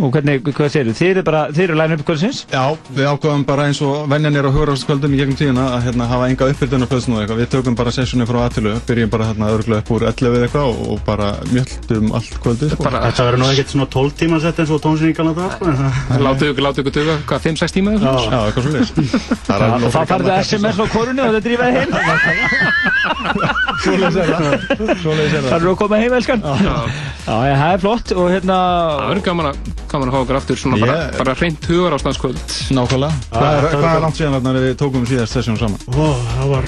Og hvernig, hvað segir þið? Þið eru bara, þið eru line-up kvöldsins? Já, við ákvaðum bara eins og venjan er á hugráðskvöldum í gegnum tíðina að hérna, hafa enga uppbyrdunarplöðsn og eitthvað. Við tökum bara sessjónu frá aðtölu, byrjum bara hérna örgulega upp úr 11 eða eitthvað og, bara mjöldum allt kvöldið. Sko. Þetta verður nú ekkert svona 12 tíma sett eins og tónsinningarna það, sko. það- Láttu ykkur, láttu ykkur duga, hvað, 5-6 tíma eða Já, svona? eitthvað á að. Já, já, það. Það gaman að, fá okkur aftur svona bara, Ég- bara reynt hugar ástandskvöld. Nákvæmlega. Hvað er, það er hvað er bara- langt síðan þarna við tókum síðast sessjón saman? Ó, það var...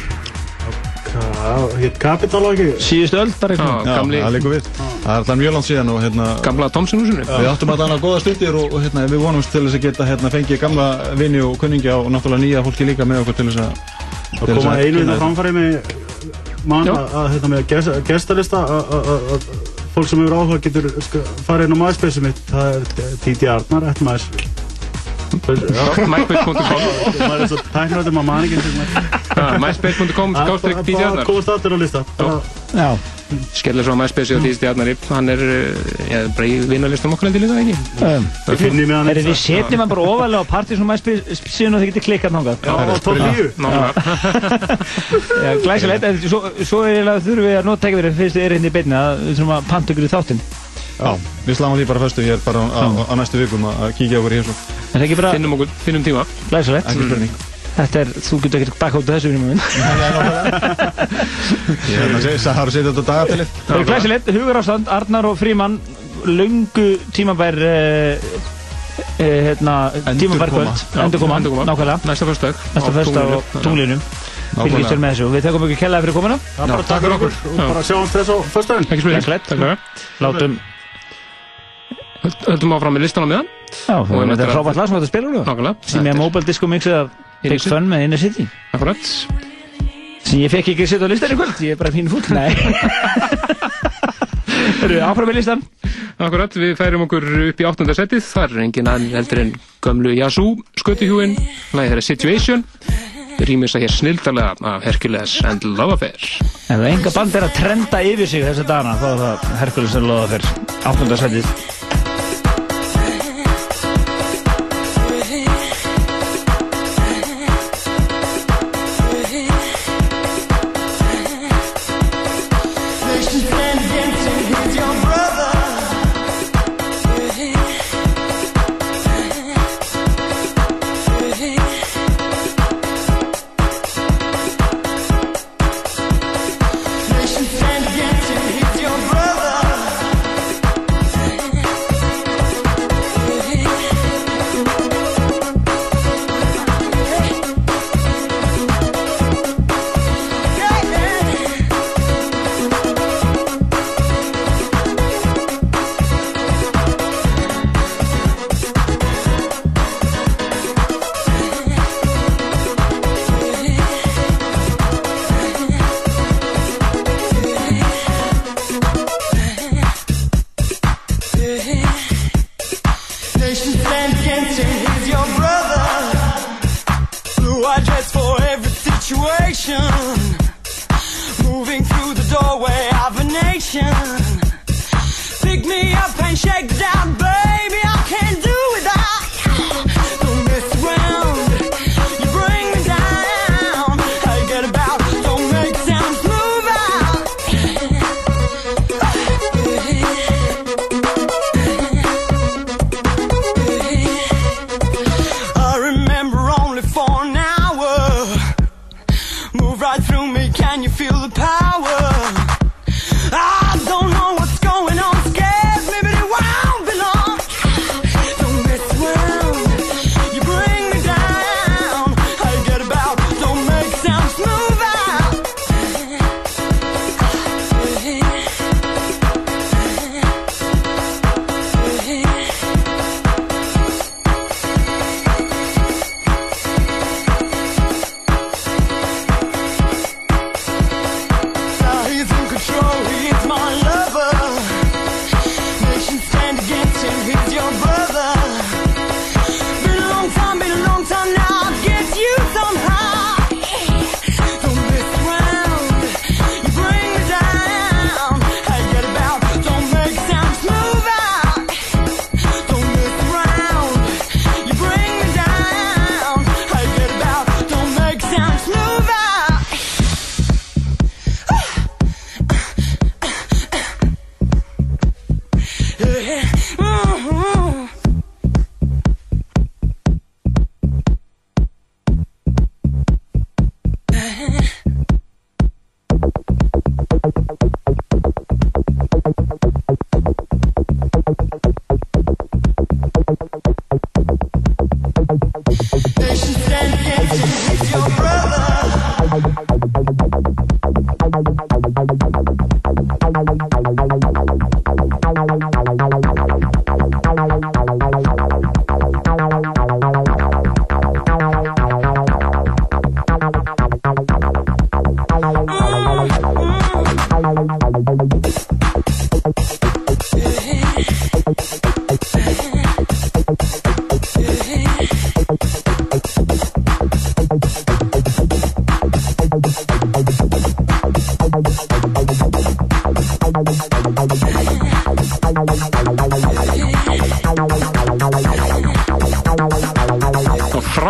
Hitt öll bara Já, eitthvað. Já, gamli, það við. Það er alltaf mjög langt síðan og hérna... gamla Tomson-húsinu. Við áttum að dana góða stundir og, hérna, við vonumst til þess að geta hérna, fengið gamla vini og kunningja og náttúrulega nýja fólki líka með okkur til þess að Það koma einu kynna þetta þetta. framfæri með mann að, hérna með gest, gestalista að- að að- að fólk sem hefur áhuga getur sko, farið inn á MySpace mitt. Það er Titi Arnar eftir maður MySpace.com maður er svo tæknrættur maður man ekki eins og maður- MySpace.com, Það skástrík Díti bara Arnar. komast allir á lista. Já, Skellir svo á MySpace og Díti Arnar. Hann er, eh, ég er bara í vinarlistum okkar heldur líka, ekki? um, Við finnum með hann er við setjum hann bara ofalega á partí sem maður síðan og þið getur klikkað náttúrulega. 9 Nákvæmlega. Já, glæsilegt, en svo, er þurfum við að nota ekki verið fyrst er hérna í beinni að við þurfum að panta ykkur í þáttinn. Já, við sláum því bara föstu hér bara á, næstu vikum að að kíkja okkur í hér svo. Er það ekki bara Finnum okkur, finnum tíma. glæsilegt? Þetta er, þú getur ekkert baka út af þessu vinnum minn. Ég er hérna að segja, það har að setja þetta á dagatalið. Það er glæsilegt, Hugur Ástand, Arnar og Fríman, lungu tímabær, uh, uh, hérna, tímabær kvöld, Já, endurkoma, nákvæmlega, Næsta föstudag. næsta fyrsta á tunglinum. Fylgjast þér með þessu. Við tekum ekki kellaði fyrir komuna. Það bara takk fyrir okkur og bara sjáumst þess á föstudaginn Ekki fyrir. Látum, Höld- Höldum áfram með listan á meðan. já, Og þetta er frábært lag sem þetta spilur nú. Nákvæmlega. Er Þetta er- mobile disco mixið af City. Fun með Inner City. Akkurat. Sem ég fekk ekki að setja á listan í kvöld, ég er bara fín fúll, nei. Eru áfram með listan? Akkurat, við færum okkur upp í áttunda setið. Það er engin annan heldur en gömlu Yazoo skötuhjúin. Læðið þeirra Situation. Rýmis að hér snildarlega af Hercules and Love Affair. Ef það enga band er að trenda yfir sig þessa dagana, þá er það Herkules en loða fyrr. Áttundasætið. With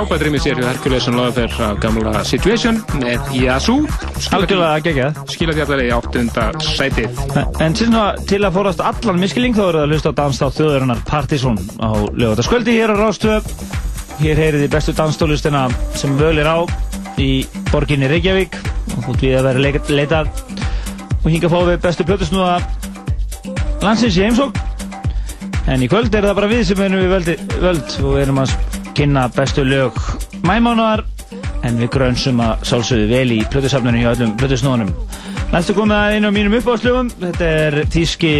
frábært hjá Hercules sem laði fyrir af gamla Situation með Yazoo Algjörlega geggjað. Skilað ég allavega í áttunda sætið. En til, til að fórast allan miskilling þá eru það að hlusta á danstátt þjóðurinnar Partizón á lögataskvöldi hér á Rástöð Hér heyrið þið bestu danstólustina sem völ er á í borginni Reykjavík. Og þútt við að vera leita- leitað og hinga fá við bestu plötusnúða landsins í heimsók En í kvöld er það bara við sem erum við völd og erum að kynna bestu lög mæmánaðar en við grönsum að sálsögðu vel í plötusafnunum hjá öllum plötusnúðunum. Næstu komið að einu af mínum uppáðslögum, þetta er tíski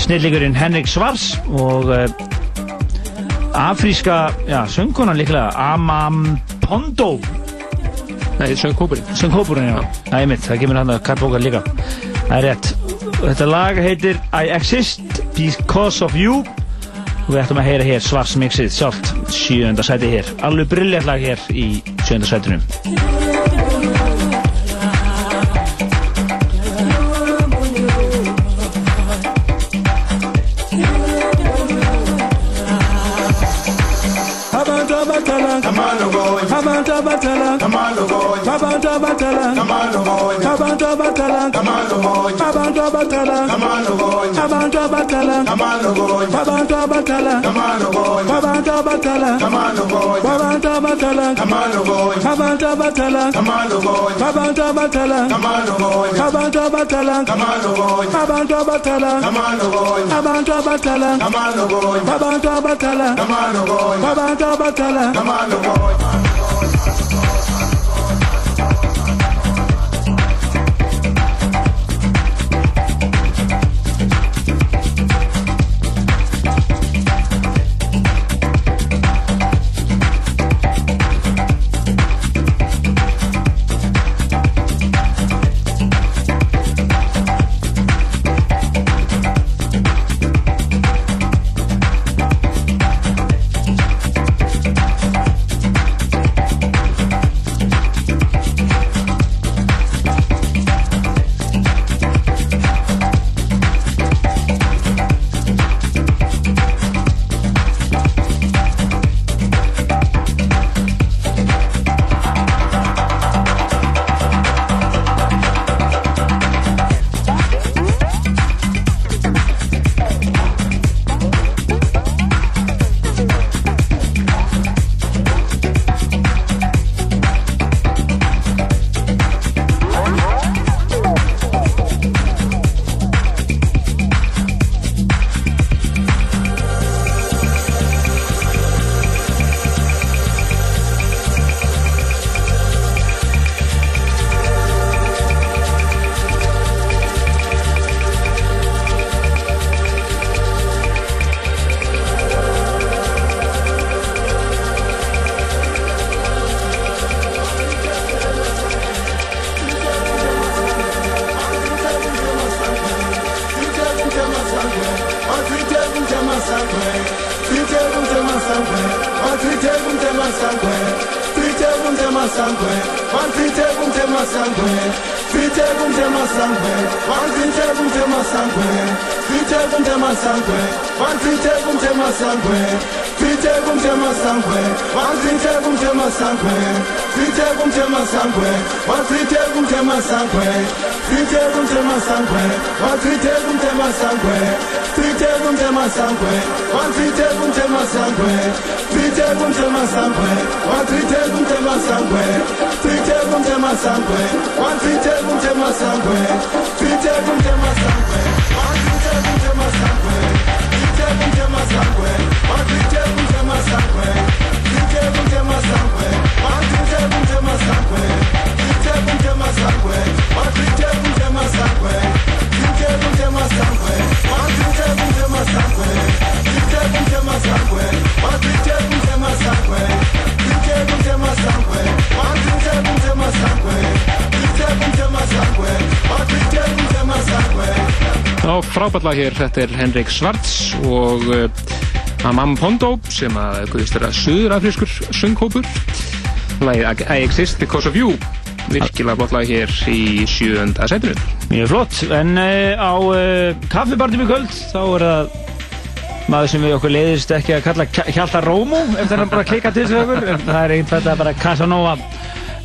snillingurinn Henrik Svars og uh, afríska, já, söngkonan líklega, Amam Pondo. Nei, söngkópurinn. Söngkópurinn, já. Það er mitt, það kemur hann að karlbókar líka. Það er rétt. Þetta lag heitir I Exist Because of You og við ættum að heyra hér svarsmixið sjálft sjönda sæti hér. Alveg brilljant lag hér í sjönda sætunum. Abantu abadala abantu abadala abantu abadala abantu abadala abantu abadala abantu abadala abantu abadala abantu abadala abantu abadala abantu abadala abantu abadala abantu abadala abantu abadala abantu abadala abantu abadala þetta er Henrik Svarts og uh, Amam Pondo sem að guðist að suðurafrískur sönghópur Lagið I Exist Because of You virkilega flott lag hér í sjöunda setinu. Mjög flott, en uh, á uh, kaffibartum í kvöld þá er það maður sem við okkur leiðist ekki að kalla Hjalta Rómó eftir hann bara klikka til þessu öfur en það er einhvern þetta bara Casanova.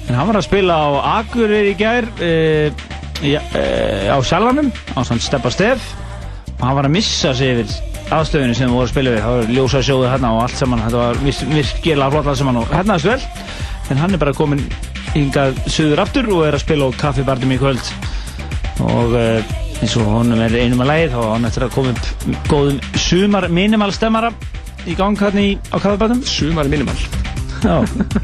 En hann var að spila á Akureyri í gær e, e, á Sjallanum á sann Steppa Steff og hann var að missa sig yfir aðstöðunni sem við vorum að spila við. Það var ljósa sjóðu hérna og allt saman. Þetta var virkilega flott allt saman og hérna er vel en hann er bara komin hingað suður aftur og er að spila á kaffibarnum í kvöld. Og uh, eins og honum er einum að þá á hann eftir að koma upp góðum sumar minimal stemmara í gang hérna á kaffibarnum Sumar minimal. Já,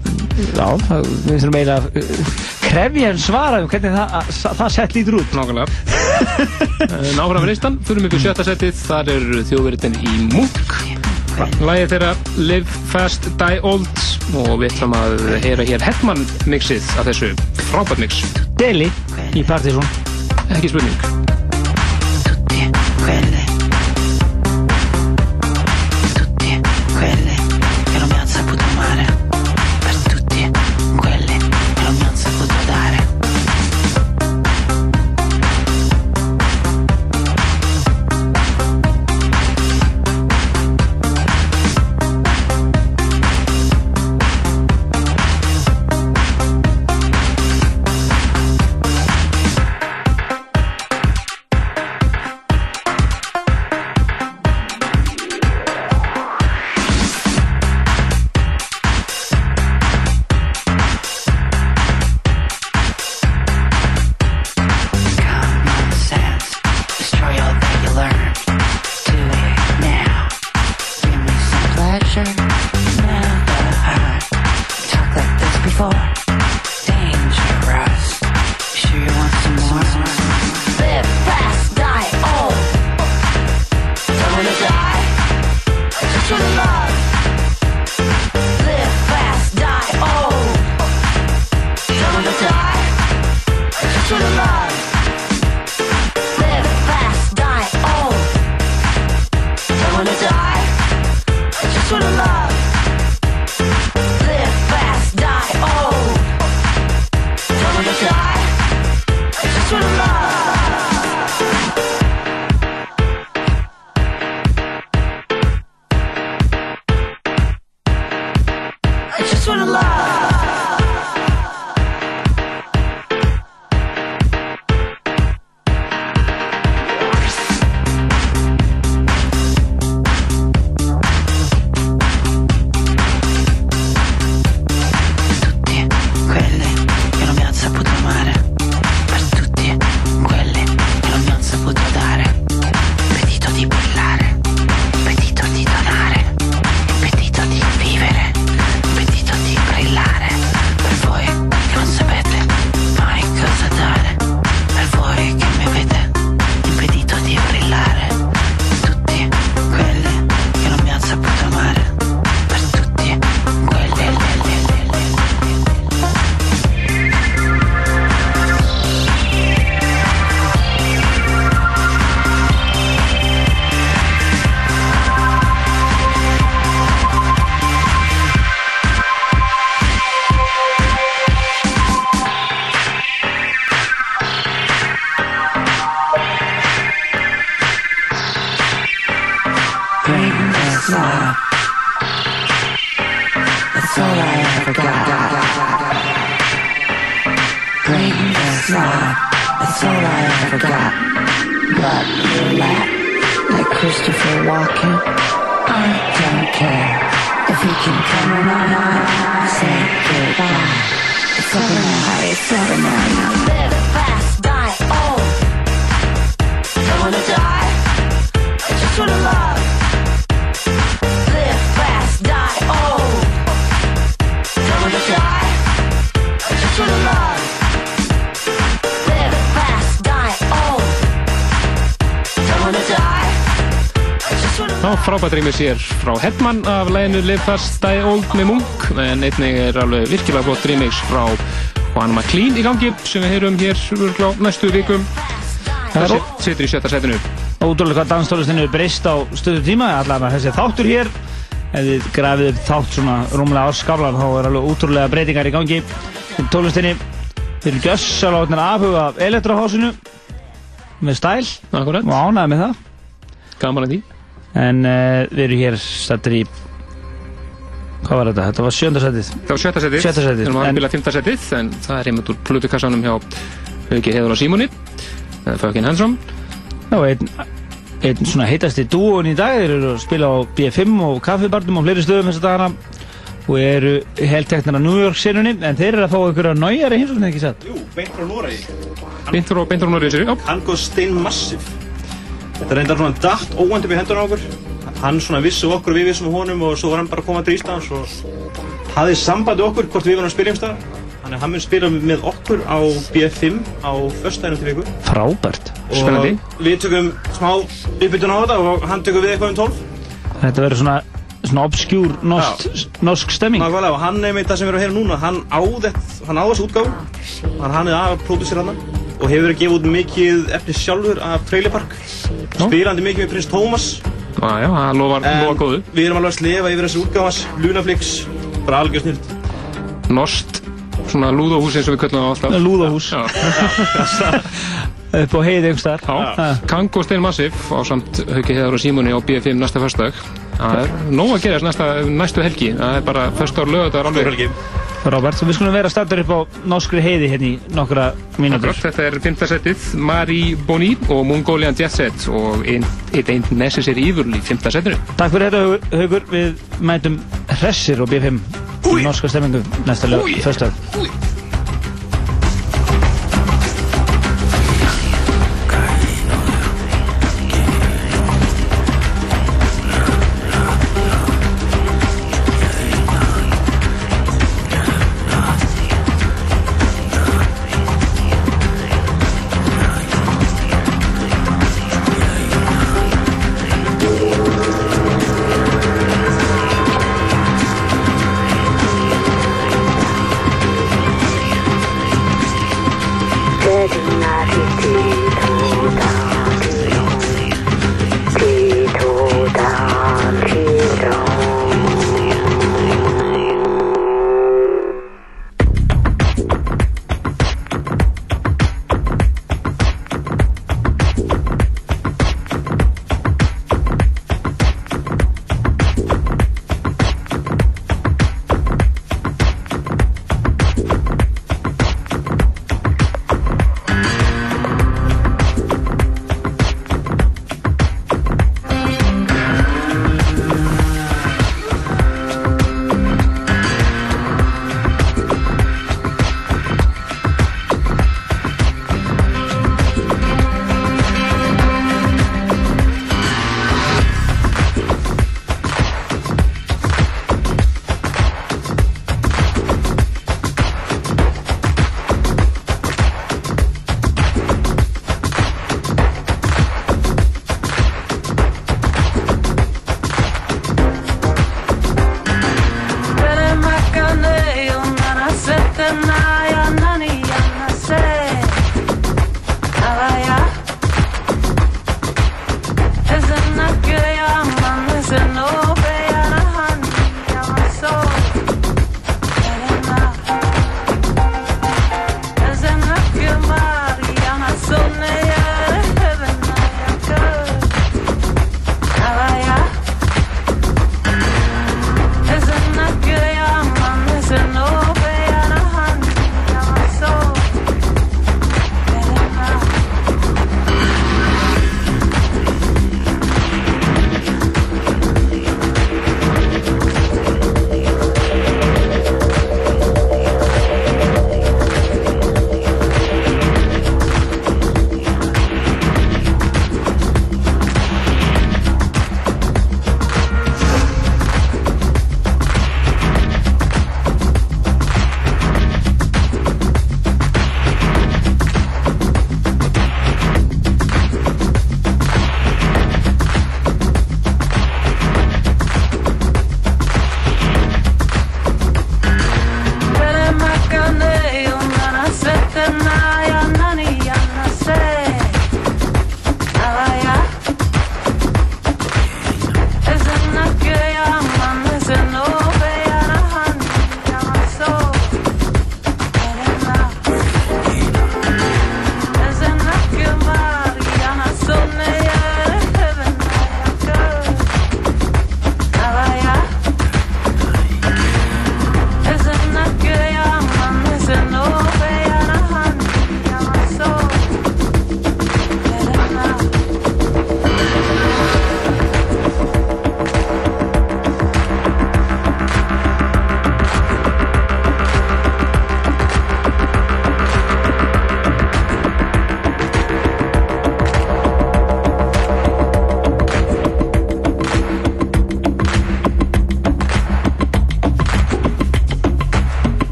já það, við þurfum eiginlega að uh, krefja en svara um hvernig það, það sett lítur út. Nákvæmlega Náfram við listan, fyrir í sjötta setið Þar er þjóðveritin í Munk. Lægið þeirra Live Fast Die Old og við ætlum að heyra hér Hetman mixið af þessu frábært mix. Deli í Partizón Ekki spurning frábært rýmur sér frá Hetman af læginu Live Fast Die Old með Munk en einnig er alveg virkilega flott rýmix frá Juan McLean í gangi sem við heyrum hér örugglega á næstu vikum. Það situr í sjötta setinu. Ótrúlega hvað danstólistin hefur breyst á stöðu tíma allavega þessi þáttur hér. Ef þið grafið upp þátt svona rúmlega áskaflan þá er alveg ótrúlega breytingar í gangi þeir eru gjössalátnir afhuga af elektrohásinu með stæl. Og ánæði með það. Gaman að því En uh, við erum hér stattir í Hvað var þetta? Þetta var sjönda setið Það var sjötta setið, Sjötta setið Við erum að En- spila fymta setið En það er einmitt úr plutukassanum hjá Hauki Heiður og Símoni Fucking Handsome Já, einn, einn svona heitasti dúon í dag Þeir eru að spila á B5 og kaffibarnum og fleiri stöðum þess að dagana og eru heldteknar á New York sinunni en þeir eru að fá ykkur að næjari heimsókn ekki satt Jú, beint frá Noregi. Beintur og beintur og Noregi, já. Kango Stein Massive. Þetta reyndar svona datt óvænt upp í hendurna okkur. Hann svona vissi okkur, við vissum honum og svo var hann bara að koma til Íslands og hafði sambandi okkur hvort við varum að spila um stað. Þannig að hann mun spila með okkur á B5 á föstudaginu til viku. Frábært Og við tökum smá uppbytun á þetta og hann tökum við eitthvað um 12. Þetta verður svona, svona obskjúr norsk, norsk stemming Nákvæmlega og hann er með það sem við erum að heyra núna, hann á þetta, hann á þessu útgáfu. Hann, hann er að pródúsera hann og hefur verið að gefa út mikið efni sjálfur af Trailer Park. Spilandi mikið með Prins Thomas. Já, já, það lofar, góðu. Við erum alveg að slefa yfir þessu útgáfans, Lunaflix, bara algjör snilt. Nost, svona lúðahús eins og við köllum það alltaf. Lúðahús Já. upp á heiði einhver Já, Kang og Stein Massive á samt Hauki Heiðar og Símoni á B5 næsta föstudag Það er nóg að gerast næsta, næstu helgi. Það er bara föstudagur lögadagur alveg. Helgi Robert, við skulum vera stættur upp á norskri heiði hérna í nokkra Akkurat, þetta er fymta setið Marie Boni og Mongolian Jet Set og It Ain't Necessary Evil í fymta setinu. Takk fyrir þetta Haugur- við mætum hressir og B5 í norska stemmingu næsta lög, föstudag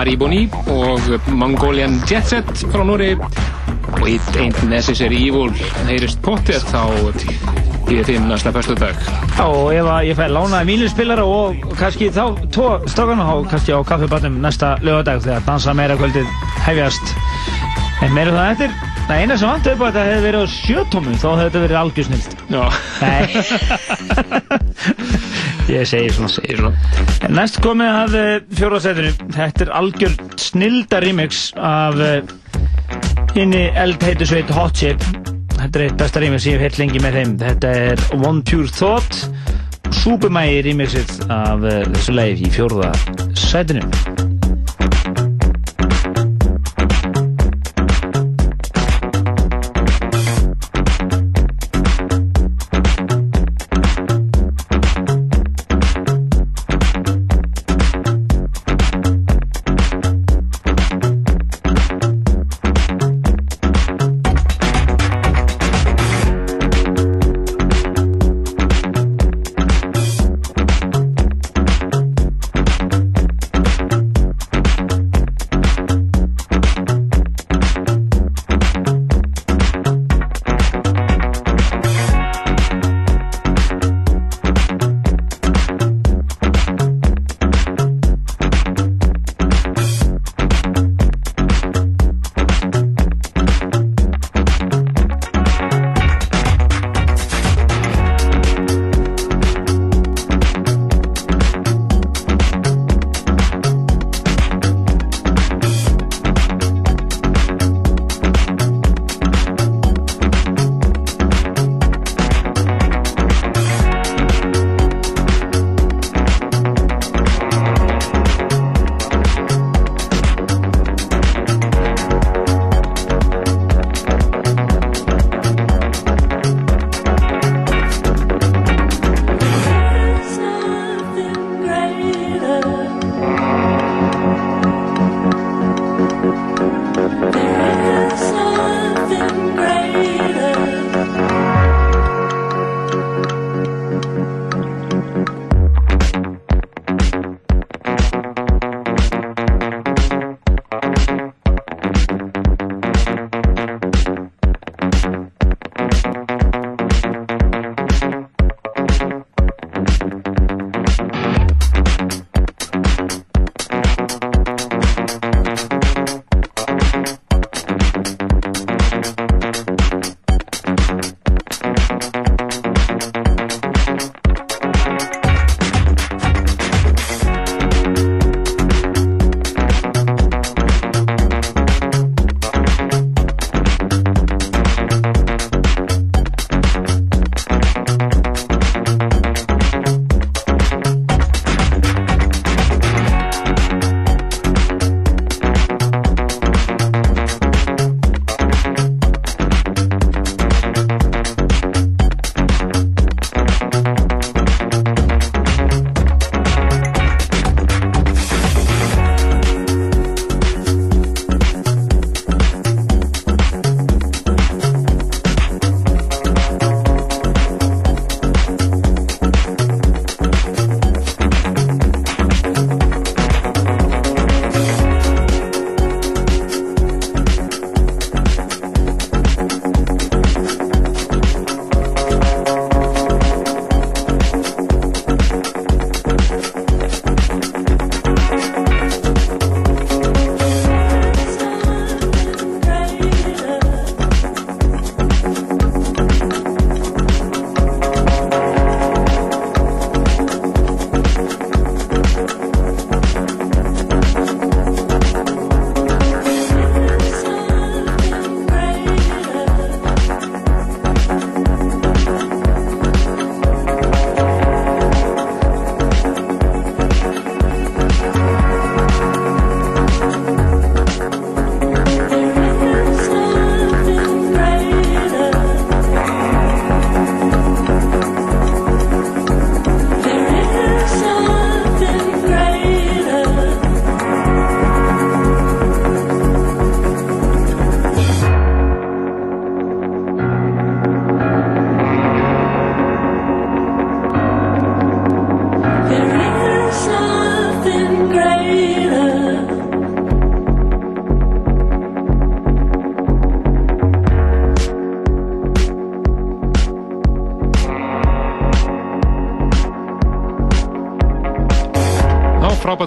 Marie Boni og Mongolian Jet Set frá Núri og It Ain't Necessary Evil heyrist pottið þá í þinn næsta fyrstu dag. Og ef að ég fæ lánaði mínuspilara og kannski þá tvo strákana þá kannski á kaffibarnum næsta lögadag þegar dansa meira kvöldið hefjast. En meira um það eftir, það eina sem vantu upp á þetta hefði verið á sjötómum þá hefði þetta verið algjörsnild. Já. Nei. ég segi svona. Segir svona. En Næst komið að fjóraðsætinu. Þetta er algjör snilda remix af uh, hinni eldheitu sveit Hot Chip. Þetta er eitt besta remix ég hef heilt lengi með þeim. Þetta er One Pure Thought. Supermægi remixið af uh, þessu leið í fjórðasætinu.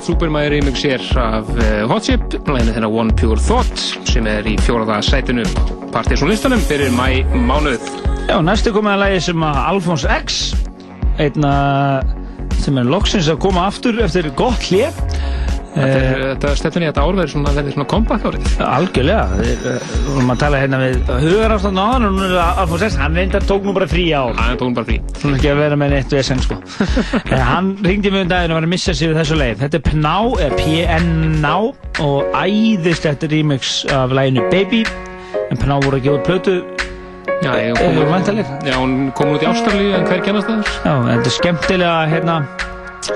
Frábært Supermæri remix hér af uh, Hot Chip, læginu þeirra One Pure Thought sem er í fjóraða sætinu Partiðsson listanum fyrir mæ mánuð. Já, næstu komið að lagi sem að Alphonse X einna sem er loksins að koma aftur eftir gott hlið Þetta, er, stefnir í að þetta ár verður svona, verður svona comeback árið. Algjörlega, við við vorum að tala hérna við hugarástand á hann og nú er Alfons S, hann reyndar tók nú bara frí á Hann tók nú bara frí Svona ekki að vera með neitt vesen sko. Eh, Hann ringdi mig um daginn og var að missa við þessu leið. Þetta er Pná, eða PNná og æðislegt remix af læginu Baby. En Pná voru gefa út plötu. Já, ég Eh, kom, væntanleg. já, hún kom út í Ástralíu en hver kennast það? Já, þetta er skemmtilega hérna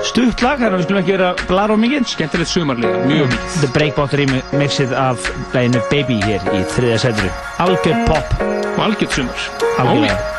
stutt lag, þannig að við skulum ekki vera blara og mikið. Skemmtilegt sumarlega, mjög mikið Þetta er Breakbot remixið af læginu Baby hér í þriða seturu Algjör pop. Og algjör sumar. Algjörlega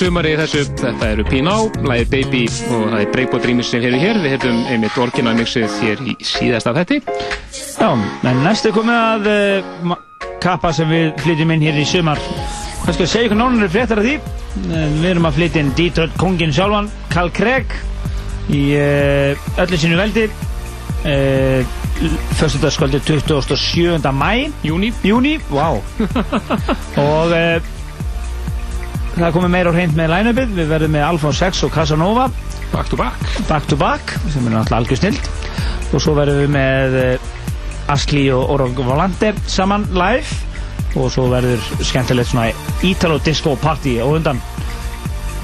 sumari í þessu, þetta eru P.N.A., lagið Baby og það er Breakbot remix sem hefur hér. Við hefum einmitt orginal mixið hér í síðasta þetti. Já, en næstu komið að uh, kappa sem við flytjum inn hér í sumar. Hvað skal ég segja ykkur nánar fréttar af því? Uh, við erum að flytja inn Detroit kongin sjálfan, Carl Craig, í uh, öllu sínu veldi. Föstudagskvöldi 27. mæ. Júni. Júni, vá. og það komið meira á hreint með line-upið. Við verðum með Alphonse 6 og Casanova. Back to back. Back to back, sem er náttúrulega algjör snilt. Og svo verðum við með Asli og Orog Volante saman live. Og svo verður skemmtilegt svona Italo Disco Party á undan.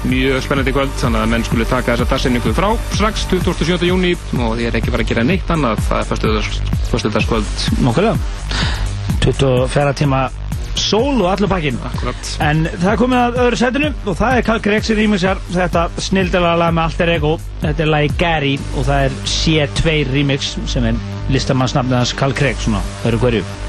Mjög spennandi kvöld, þannig að menn skulle taka þessa dagsinningu frá strax 27. júni og því er ekki bara að gera neitt annað, það er föstudagskvöld. Nokkulega. 24 tíma sól og allur pakkin Akkurat En það er komið að öðru setinu og það er Carl Gregg sem remixar þetta snildalega lag með Alter Ego Þetta er lagi Gary og það er C2 remix sem er listamannsnafnið hans Carl Gregg svona, það eru hverju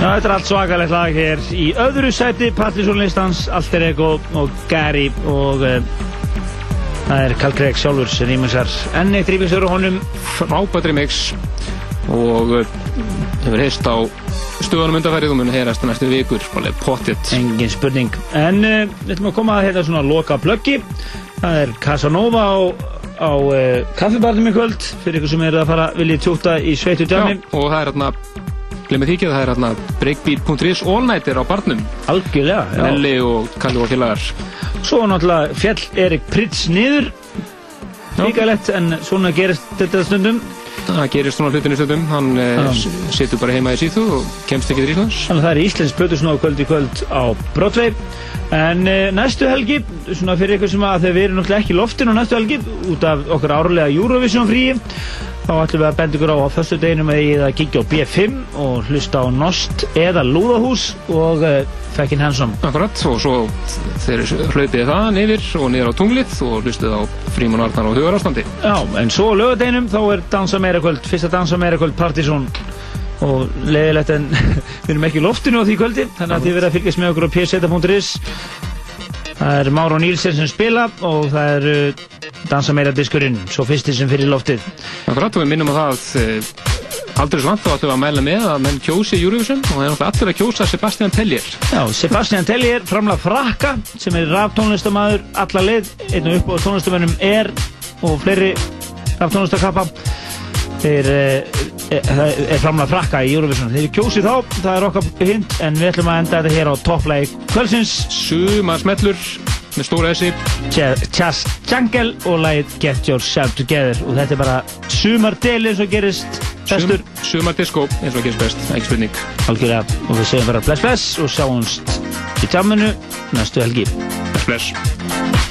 Þetta er allt svakalegt lag hér. Í öðru sæti Pattinson listans, Alter Ego og Gary og uh, það er Carl Craig sjálfur sem rýmisar enn eitt rýmisur og honum. Frábært remix. Og uh, hefur heist á stöðunum undarfærið og mun heyrast næstu vikur. Alveg pottitt Engin spurning. En uh, við ætlum að koma að hérna svona loka plöggi. Það er Casanova á, á uh, kaffibarnum í kvöld. Fyrir ykkur sem eru að fara viljið tjúta í sveitu Já, og það er hérna glemir því ekki að það er hérna breakbeat.is all night er á barnum. Algjörlega, já. Nelli og Kalli og félagar. Svo náttúrulega fjall Erik Pritz niður. Líkalegt en svona gerist þetta stundum. Það gerist svona hlutinu stundum. Hann Já. uh, situr bara heima í síðu og kemst ekki til Íslands. Þannig að það er Íslands Plötusnóð kvöld í kvöld á Broadway. En uh, næstu helgi, svona fyrir ykkur sem að þegar við erum náttúrulega ekki í loftinu á næstu helgi út af okkar árlega Eurovision fríi þá ætlum við að benda ykkur á á föstu deginum að ég að kíkja á B5 og hlusta á Nost eða Lúðahús og uh, Fekkin Hansson. Akkurat, og svo þeir hlaupið það yfir og niður á tunglið og hlustið á Fríman Arnar og Hugarástandi. Já, en svo lögadeginum þá er Dansa meira kvöld, fyrsta Dansa meira kvöld Partizón og leiðilegt en við erum ekki loftinu á því kvöldi þannig að þið verða að fylgjast með okkur á pseta.is Það er Máru Nílsen sem spila og það er uh, Dansa meira diskurinn, svo fyrsti sem fyrir loftið. Akkurat, og við minnum á það uh, Aldrei svo vant þá ætlum við að mæla með að menn kjósi Eurovision og það er náttúrulega allir að kjósa Sebastian Tellier. Já, Sebastian Tellier, framlega frakka sem er raftónlistamæður alla leið, einn og upp á tónlistamönnum er og fleiri raftónlistakappa eh, eh, er framlega frakka í Eurovision. Þeir kjósi þá, það er okkar hint en við ætlum að enda þetta hér á topplægi kvöldsins. Sumarsmellur með stóra essi Chas Jungle og lagið Get Yourself Together. Og þetta er bara sumardeli eins og gerist bestur. Sumardisko eins og gerist best, ekki spurning. Algjörlega. Og við segjum bara bless bless og sjáumst í jamminu næstu helgi. Bless bless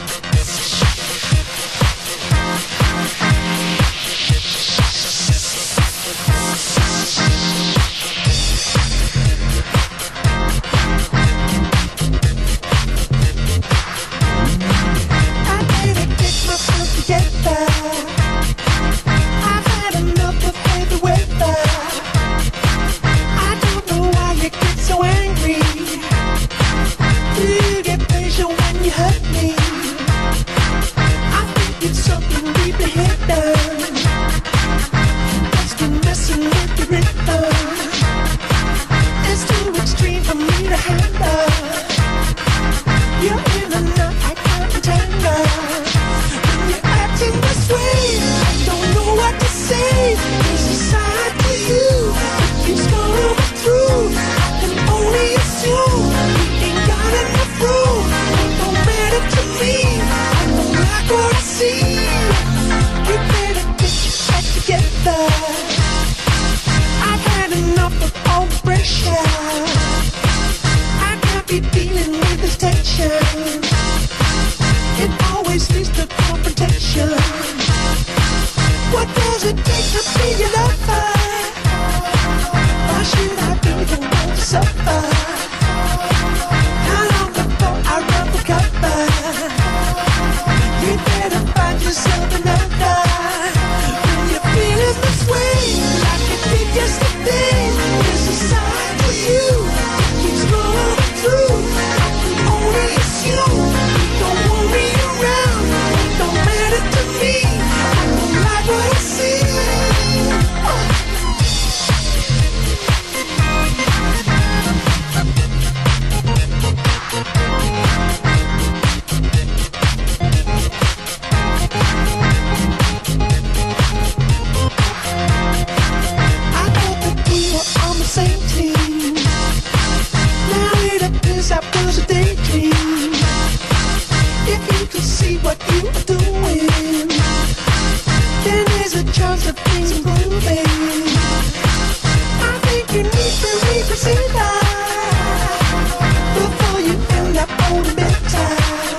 confrontation. What does it take to be your lover? Why should I be the one to suffer?